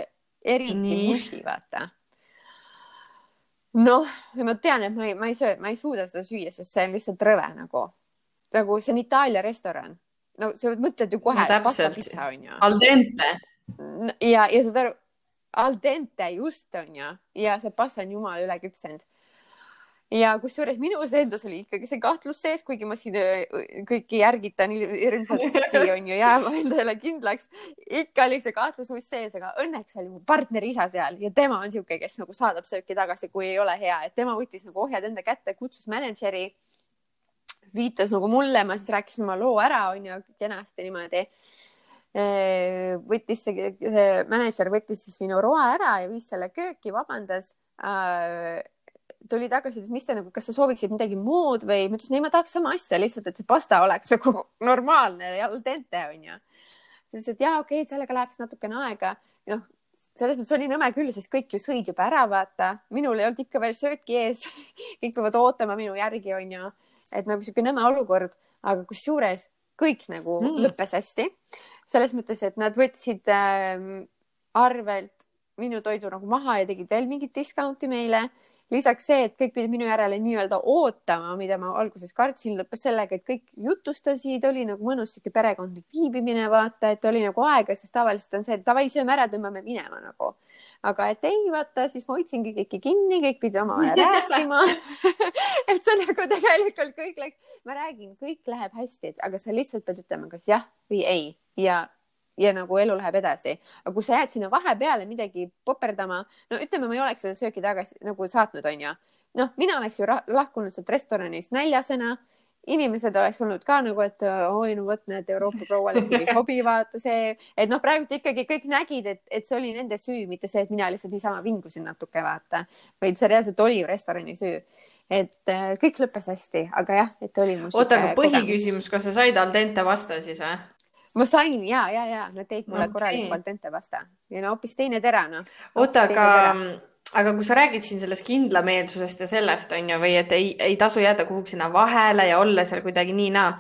Speaker 2: eriti muši, vaata. noh, ma tean, et ma ei, ma ei söö, ma ei suuda seda süüa, sest see on lihtsalt rõve nagu, nagu see on Itaalia restoran. no sa mõtled ju kohe no.
Speaker 1: Al dente.
Speaker 2: ja, ja saad aru al dente just on ju ja see passa on jumala üle küpsenud. ja kusjuures minus endas oli ikkagi see kahtlus sees, kuigi ma siin äh, kõiki järgitan hirmsasti on ju jääma endale kindlaks. ikka oli see kahtlus uus sees, aga õnneks oli mu partneri isa seal ja tema on niisugune, kes nagu saadab sööki tagasi, kui ei ole hea, et tema võttis nagu ohjad enda kätte, kutsus mänedžeri viitas nagu mulle, ma siis rääkisin oma loo ära, onju, kenasti niimoodi võttis see, see mänedžer võttis siis minu roa ära ja viis selle kööki, vabandas äh, tuli tagasi, ütles, mis te nagu, kas sa sooviksid midagi muud või ma ütlesin, ei, ma tahaks sama asja, lihtsalt, et see pasta oleks nagu normaalne ja al dente onju. ta ütles, et jaa, okei okay,, sellega läheb siis natukene aega. noh, selles mõttes oli nõme küll, sest kõik ju sõid juba ära, vaata, minul ei olnud ikka veel sööki ees kõik peavad ootama minu järgi, onju. et nagu sihuke nõme olukord, aga kusjuures kõik nagu mm. lõppes hästi selles mõttes, et nad võtsid äh, arvelt minu toidu nagu maha ja tegid veel mingit discount'i meile. lisaks see, et kõik pidid minu järele nii-öelda ootama, mida ma alguses kartsin, lõppes sellega, et kõik jutustasid, oli nagu mõnus sihuke perekondlik viibimine, vaata, et oli nagu aega, sest tavaliselt on see, et davai, sööme ära, tõmbame minema nagu aga et ei, vaata, siis ma hoidsingi kõiki kinni, kõik pidi omavahel rääkima et see nagu tegelikult kõik läks, ma räägin, kõik läheb hästi, aga sa lihtsalt pead ütlema, kas jah või ei ja, ja nagu elu läheb edasi. aga kui sa jääd sinna vahepeale midagi poperdama, no ütleme, ma ei oleks seda sööki tagasi nagu saatnud, onju. noh, mina oleks ju lahkunud sealt restoranist näljasena inimesed oleks olnud ka nagu, et oi no vot, näed, Euroopa prouale ei sobi, vaata see, et noh, praegult ikkagi kõik nägid, et, et see oli nende süü, mitte see, et mina lihtsalt niisama vingusin natuke, vaata, vaid see reaalselt oli ju restorani süü. et äh, kõik lõppes hästi, aga jah, et oli.
Speaker 1: oota, aga põhiküsimus, kas sa said al dente vasta siis või?
Speaker 2: ma sain ja, ja, ja nad tõid mulle okay. korraliku al dente vasta ja no hoopis teine tera, noh.
Speaker 1: oota, aga aga kui sa räägid siin sellest kindlameelsusest ja sellest on ju, või et ei, ei tasu jääda kuhugi sinna vahele ja olla seal kuidagi nii-naa,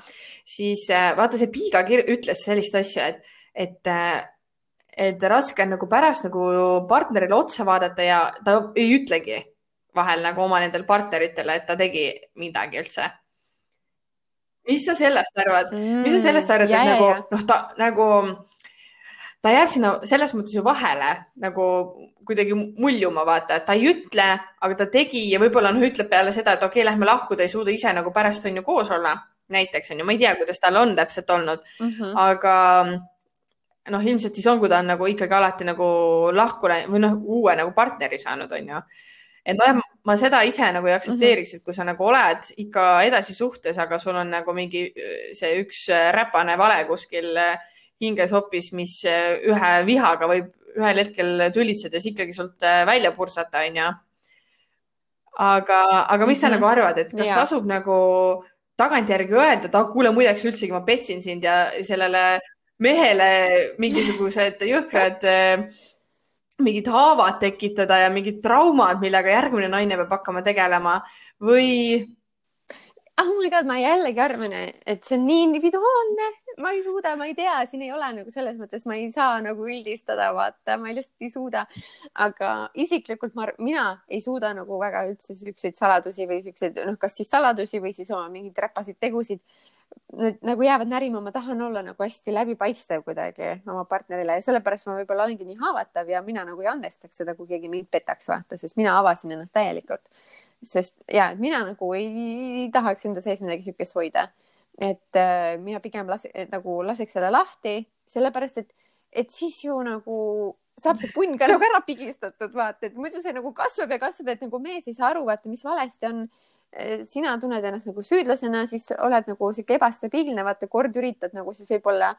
Speaker 1: siis äh, vaata, see Piiga ütles sellist asja, et, et, äh, et raske on nagu pärast nagu partnerile otsa vaadata ja ta ei ütlegi vahel nagu oma nendele partneritele, et ta tegi midagi üldse. mis sa sellest arvad mm,, mis sa sellest arvad, et nagu noh, ta nagu ta jääb sinna selles mõttes ju vahele nagu kuidagi muljuma, vaata, et ta ei ütle, aga ta tegi ja võib-olla noh, ütleb peale seda, et okei okay,, lähme lahku, ta ei suuda ise nagu pärast on ju koos olla. näiteks on ju, ma ei tea, kuidas tal on täpselt olnud mm, -hmm. aga noh, ilmselt siis on, kui ta on nagu ikkagi alati nagu lahku või noh, uue nagu partneri saanud, on ju. et nojah, ma seda ise nagu ei aktsepteeriks et kui sa nagu oled ikka edasi suhtes, aga sul on nagu mingi see üks räpane vale kuskil äh, hinges hoopis, mis eh, ühe vihaga võib ühel hetkel tülitsedes ikkagi sult eh, välja purstata, onju. aga, aga mis mm -hmm. sa mhm. nagu arvad, et kas ja. tasub nagu tagantjärgi öelda, et ah, kuule, muideks üldsegi ma petsin sind ja sellele mehele mingisugused jõhkrad äh, mingid haavad tekitada ja mingid traumad, millega järgmine naine peab hakkama tegelema või
Speaker 2: oh my god, ma jällegi arvan, et see on nii individuaalne, ma ei suuda, ma ei tea, siin ei ole nagu selles mõttes, ma ei saa nagu üldistada, vaata, ma lihtsalt ei suuda. aga isiklikult ma, mina ei suuda nagu väga üldse siukseid saladusi või siukseid, noh, kas siis saladusi või siis oma mingeid räpaseid tegusid. Need nagu jäävad närima, ma tahan olla nagu hästi läbipaistev kuidagi oma partnerile ja sellepärast ma võib-olla olengi nii haavatav ja mina nagu ei andestaks seda, kui keegi mind petaks, vaata, sest mina avasin ennast täielikult sest ja mina nagu ei, ei tahaks enda sees midagi siukest hoida. Et äh, mina pigem lase, nagu laseks selle lahti, sellepärast et, et siis ju nagu saab see punn ka nagu ära pigistatud, vaata, et muidu see nagu kasvab ja kasvab, et nagu mees ei saa aru, vaata, mis valesti on. Äh, sina tunned ennast nagu süüdlasena, siis oled nagu sihuke ebastabiilne, vaata, kord üritad nagu siis võib-olla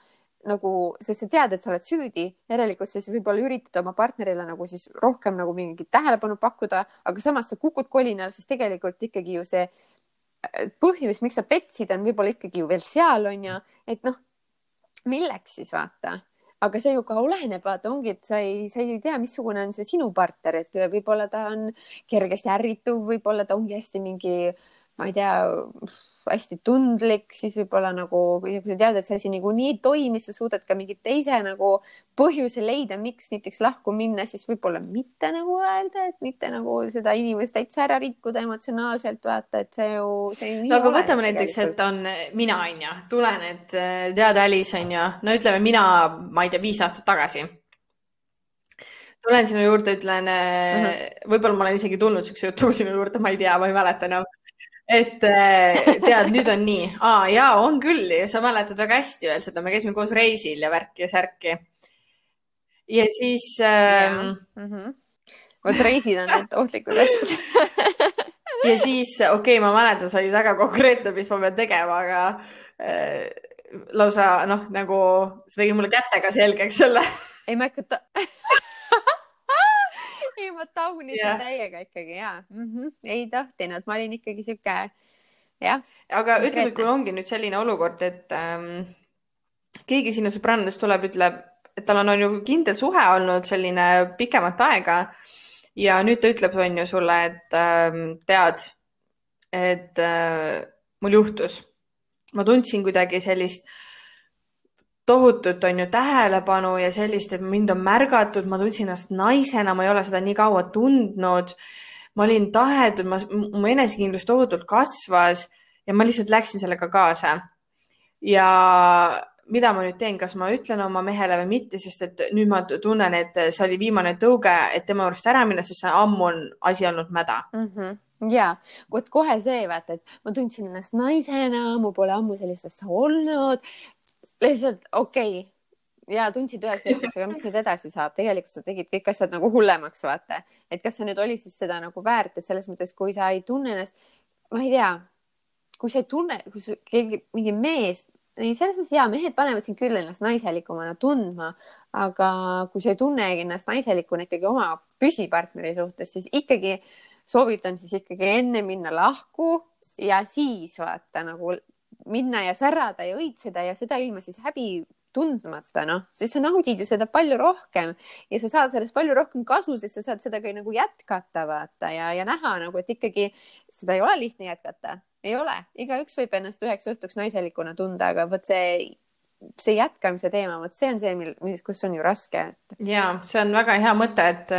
Speaker 2: nagu, sest sa tead, et sa oled süüdi, järelikult siis võib-olla üritad oma partnerile nagu siis rohkem nagu mingit tähelepanu pakkuda, aga samas sa kukud kolinal, siis tegelikult ikkagi ju see põhjus, miks sa petsid, on võib-olla ikkagi ju veel seal on ju, et noh, milleks siis vaata, aga see ju ka oleneb, vaata, ongi, et sa ei, sa ei tea, missugune on see sinu partner, et võib-olla ta on kergesti ärrituv, võib-olla ta ongi hästi mingi, ma ei tea hästi tundlik, siis võib-olla nagu, kui sa tead, et see asi niikuinii ei toimi, sa suudad ka mingi teise nagu põhjuse leida, miks näiteks lahku minna, siis võib-olla mitte nagu öelda, et mitte nagu seda inimest täitsa ära rikkuda emotsionaalselt, vaata, et see ju, see ju
Speaker 1: no aga võtame näiteks, et on mina, onju, tulen, et äh, tead, Alice, onju, no ütleme mina, ma ei tea, viis aastat tagasi. Tulen sinu juurde, ütlen mm -hmm., võib-olla ma olen isegi tulnud siukse jutu sinu juurde, ma ei tea, ma ei mäleta enam. no et äh, tead, nüüd on nii, aa jaa, on küll. Ja sa mäletad väga hästi veel seda, me käisime koos reisil ja värki ja särki. ja siis ähm....
Speaker 2: Mm -hmm. vot reisid on need ohtlikud asjad.
Speaker 1: Ja siis, okei okay,, ma mäletan, sa olid väga konkreetne, mis ma pean tegema, aga äh, lausa noh, nagu sa tegid mulle kätega selgeks selle.
Speaker 2: Ei, ma ikka ei, ma taunisin yeah. täiega ikkagi ja mm -hmm. ei tohtinud, ma olin ikkagi sihuke jah.
Speaker 1: aga ütleme, kui ongi nüüd selline olukord, et ähm, keegi sinu sõbrannadest tuleb, ütleb, et tal on, on ju kindel suhe olnud selline pikemat aega ja nüüd ta ütleb, on ju sulle, et ähm, tead, et äh, mul juhtus, ma tundsin kuidagi sellist tohutut on ju tähelepanu ja sellist, et mind on märgatud, ma tundsin ennast naisena, ma ei ole seda nii kaua tundnud. ma olin tahetud, ma, mu enesekindlus tohutult kasvas ja ma lihtsalt läksin sellega kaasa. ja mida ma nüüd teen, kas ma ütlen oma mehele või mitte, sest et nüüd ma tunnen, et see oli viimane tõuge, et tema juurest ära minna, sest see ammu on asi olnud mäda
Speaker 2: mm. -hmm ja vot kohe see vaata, et ma tundsin ennast naisena, mul pole ammu sellist asja olnud, lihtsalt okei. Okay. ja tundsid üheks hetkeks, aga mis nüüd edasi saab, tegelikult sa tegid kõik asjad nagu hullemaks, vaata, et kas see nüüd oli siis seda nagu väärt, et selles mõttes, kui sa ei tunne ennast, ma ei tea, kui sa ei tunne, kui keegi, mingi mees, ei selles mõttes ja mehed panevad sind küll ennast naiselikumana tundma, aga kui sa ei tunnegi ennast naiselikuna ikkagi oma püsipartneri suhtes, siis ikkagi soovitan siis ikkagi enne minna lahku ja siis vaata nagu minna ja särada ja õitseda ja seda ilma siis häbi tundmata, noh, siis sa naudid ju seda palju rohkem ja sa saad sellest palju rohkem kasu, sest sa saad seda ka nagu jätkata, vaata ja, ja näha nagu, et ikkagi seda ei ole lihtne jätkata, ei ole, igaüks võib ennast üheks õhtuks naiselikuna tunda, aga vot see, see jätkamise teema, vot see on see, mil, kus on ju raske et....
Speaker 1: ja see on väga hea mõte, et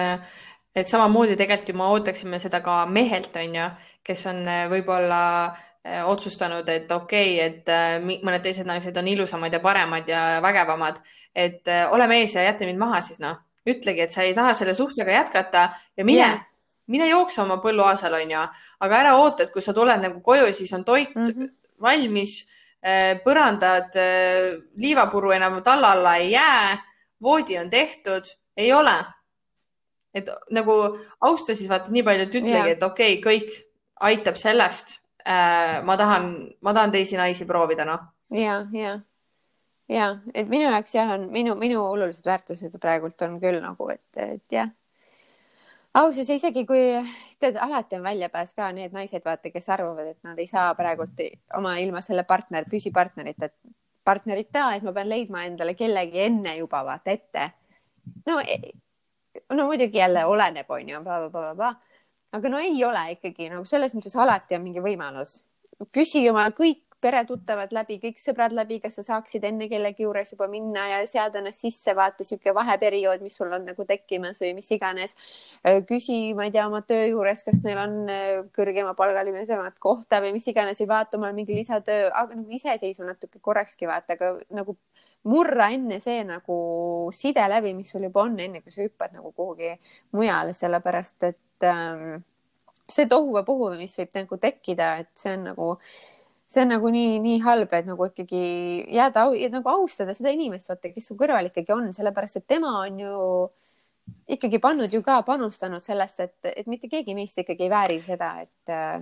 Speaker 1: et samamoodi tegelikult ju me ootaksime seda ka mehelt, on ju, kes on võib-olla äh, Äh, otsustanud, et okei okay,, et äh, mõned teised naised on ilusamad ja paremad ja vägevamad, et äh, ole mees ja jäta mind maha siis noh, ütlegi, et sa ei taha selle suhtega jätkata ja mine yeah., mine jookse oma põlluaasal onju, aga ära oota, et kui sa tuled nagu koju, siis on toit mm -hmm. valmis, põrandad, liivapuru enam talla alla ei jää, voodi on tehtud, ei ole. et nagu austa siis vaata nii palju, et ütlegi yeah., et okei okay,, kõik aitab sellest ma tahan, ma tahan teisi naisi proovida, noh.
Speaker 2: ja, ja, ja et minu jaoks jah, on minu, minu olulised väärtused praegult on küll nagu, et, et jah. ausalt isegi kui tead, alati on väljapääs ka need naised, vaata, kes arvavad, et nad ei saa praegult oma ilma selle partner, püsipartnerita, partnerita, et ma pean leidma endale kellegi enne juba vaata ette. no, e, no muidugi jälle oleneb, onju, aga no ei ole ikkagi nagu selles mõttes alati on mingi võimalus. küsi oma kõik peretuttavad läbi, kõik sõbrad läbi, kas sa saaksid enne kellegi juures juba minna ja seada ennast sisse, vaata sihuke vaheperiood, mis sul on nagu tekkimas või mis iganes. küsi, ma ei tea, oma töö juures, kas neil on kõrgemapalgalisemat kohta või mis iganes, ei vaata omal mingi lisatöö, aga nagu iseseisva natuke korrakski vaata, aga nagu murra enne see nagu side läbi, mis sul juba on, enne kui sa hüppad nagu kuhugi mujale, sellepärast et ähm, see tohuvabohu, mis võib nagu tekkida, et see on nagu see on nagu nii, nii halb, et nagu ikkagi jääda nagu austada seda inimest, vaata, kes su kõrval ikkagi on, sellepärast et tema on ju ikkagi pannud ju ka panustanud sellesse, et, et mitte keegi meist ikkagi ei vääri seda, et äh,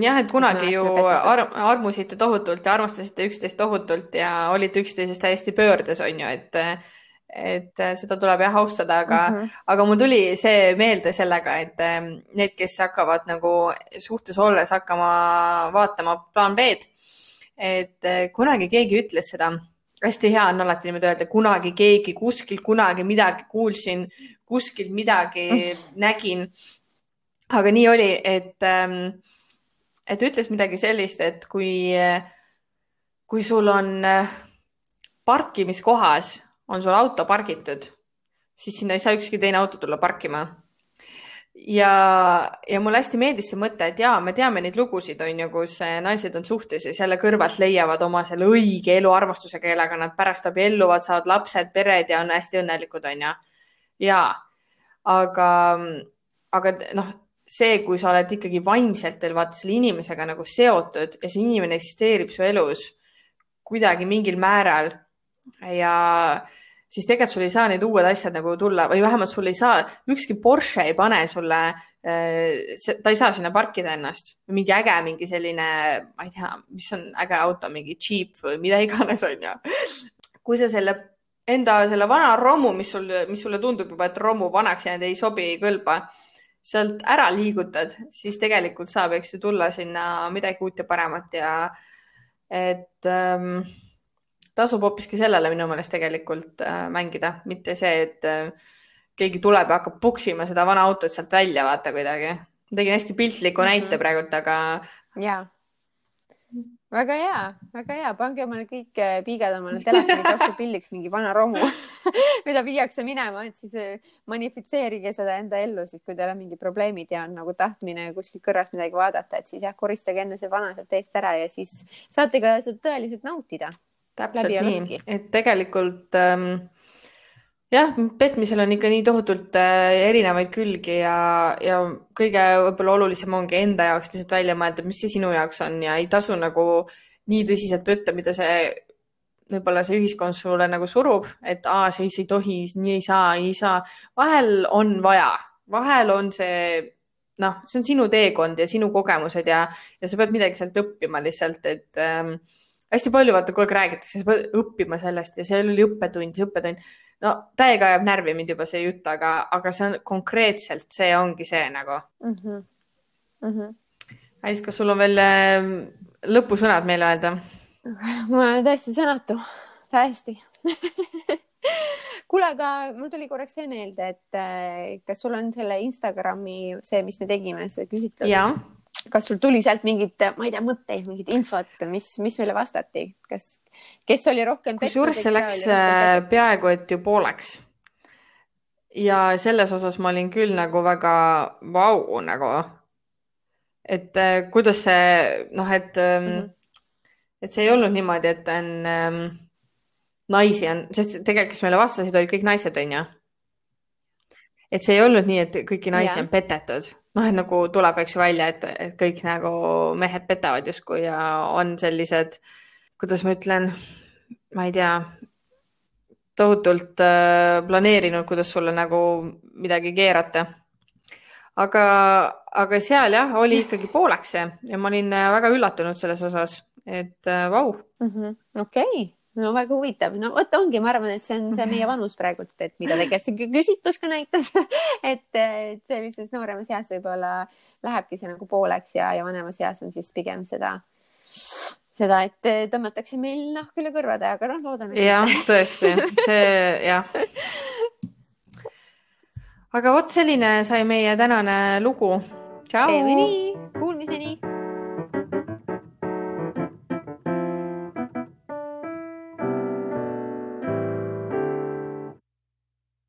Speaker 1: jah, et kunagi ju ar armusite tohutult ja armastasite üksteist tohutult ja olite üksteisest täiesti pöördes, on ju, et et seda tuleb jah austada, aga mm, -hmm. aga mul tuli see meelde sellega, et ähm, need, kes hakkavad nagu suhtes olles hakkama vaatama plaan B-d, et kunagi keegi ütles seda, hästi hea on alati niimoodi öelda, kunagi keegi kuskil kunagi midagi kuulsin, kuskil midagi mm -hmm. nägin. aga nii oli, et, ähm, et ütles midagi sellist, et kui, kui sul on äh, parkimiskohas on sul auto pargitud, siis sinna ei saa ükski teine auto tulla parkima. ja, ja mulle hästi meeldis see mõte, et jaa, me teame neid lugusid, on ju, kus eh, naised on suhtes ja selle kõrvalt leiavad oma selle õige elu armastuse, kellega nad pärast abielluvad, saavad lapsed, pered ja on hästi õnnelikud, on ju. jaa, aga, aga noh, see, kui sa oled ikkagi vaimselt veel vaata selle inimesega nagu seotud ja see inimene eksisteerib su elus kuidagi mingil määral ja siis tegelikult sul ei saa need uued asjad nagu tulla või vähemalt sul ei saa, ükski Porsche ei pane sulle, äh, ta ei saa sinna parkida ennast. mingi äge, mingi selline, ma ei tea, mis on äge auto, mingi Jeep või mida iganes, on ju. kui sa selle enda selle vana romu, mis sul, mis sulle tundub juba, et romu vanaks jäänud ei sobi, ei kõlba, sealt ära liigutad, siis tegelikult saab, eks ju, tulla sinna midagi uut ja paremat ja et ähm, tasub hoopiski sellele minu meelest tegelikult äh, mängida, mitte see, et äh, keegi tuleb ja hakkab puksima seda vana autot sealt välja, vaata kuidagi. tegin hästi piltliku mm -hmm. näite praegult, aga.
Speaker 2: ja, väga hea, väga hea, pange omale kõik äh, piigad omale telefoni taustapilliks mingi vana romu mida viiakse minema, et siis äh, manifitseerige seda enda ellu, siis kui teil on mingi probleemid ja on nagu tahtmine kuskilt kõrvalt midagi vaadata, et siis jah, koristage enne see vana sealt eest ära ja siis saate ka seda tõeliselt nautida.
Speaker 1: Täpselt nii, et tegelikult ähm, jah, petmisel on ikka nii tohutult äh, erinevaid külgi ja, ja kõige võib-olla olulisem ongi enda jaoks lihtsalt välja mõelda, mis see sinu jaoks on ja ei tasu nagu nii tõsiselt võtta, mida see võib-olla see ühiskond sulle nagu surub, et aa, see ei tohi, nii ei saa, ei saa. vahel on vaja, vahel on see noh, see on sinu teekond ja sinu kogemused ja, ja sa pead midagi sealt õppima lihtsalt, et ähm, hästi palju vaata kogu aeg räägitakse, sa pead õppima sellest ja see oli õppetund, see õppetund. No täiega ajab närvi mind juba see jutt, aga, aga see on konkreetselt, see ongi see nagu mm. -hmm. Mm -hmm. Alice, kas sul on veel äh, lõpusõnad meile öelda?
Speaker 2: ma olen täiesti sõnatu, täiesti kuule, aga mul tuli korraks see meelde, et äh, kas sul on selle Instagrami, see, mis me tegime, see küsitlus? Kas sul tuli sealt mingit, ma ei tea, mõtteid, mingit infot, mis, mis meile vastati, kas, kes oli rohkem?
Speaker 1: kusjuures see läks äh, peaaegu et ju pooleks. ja selles osas ma olin küll nagu väga vau nagu, et äh, kuidas see noh, et mm, -hmm. et see ei olnud niimoodi, et on ähm, naisi on, sest tegelikult, kes meile vastasid, olid kõik naised, onju. et see ei olnud nii, et kõiki naisi ja. on petetud noh, et nagu tuleb, eks ju välja, et, et kõik nagu mehed petavad justkui ja on sellised, kuidas ma ütlen, ma ei tea, tohutult äh, planeerinud, kuidas sulle nagu midagi keerata. aga, aga seal jah, oli ikkagi pooleks see ja ma olin äh, väga üllatunud selles osas, et äh, vau
Speaker 2: -hmm.. okei no väga huvitav, no vot ongi, ma arvan, et see on see meie vanus praegult, et mida tegelikult see küsitlus ka näitas et, sellises nooremas eas võib-olla lähebki see nagu pooleks ja, ja vanemas eas on siis pigem seda, seda, et tõmmatakse meil nahk üle kõrvade, aga noh, loodame.
Speaker 1: jah, tõesti, see jah. aga vot selline sai meie tänane lugu. tšau.
Speaker 2: teeme nii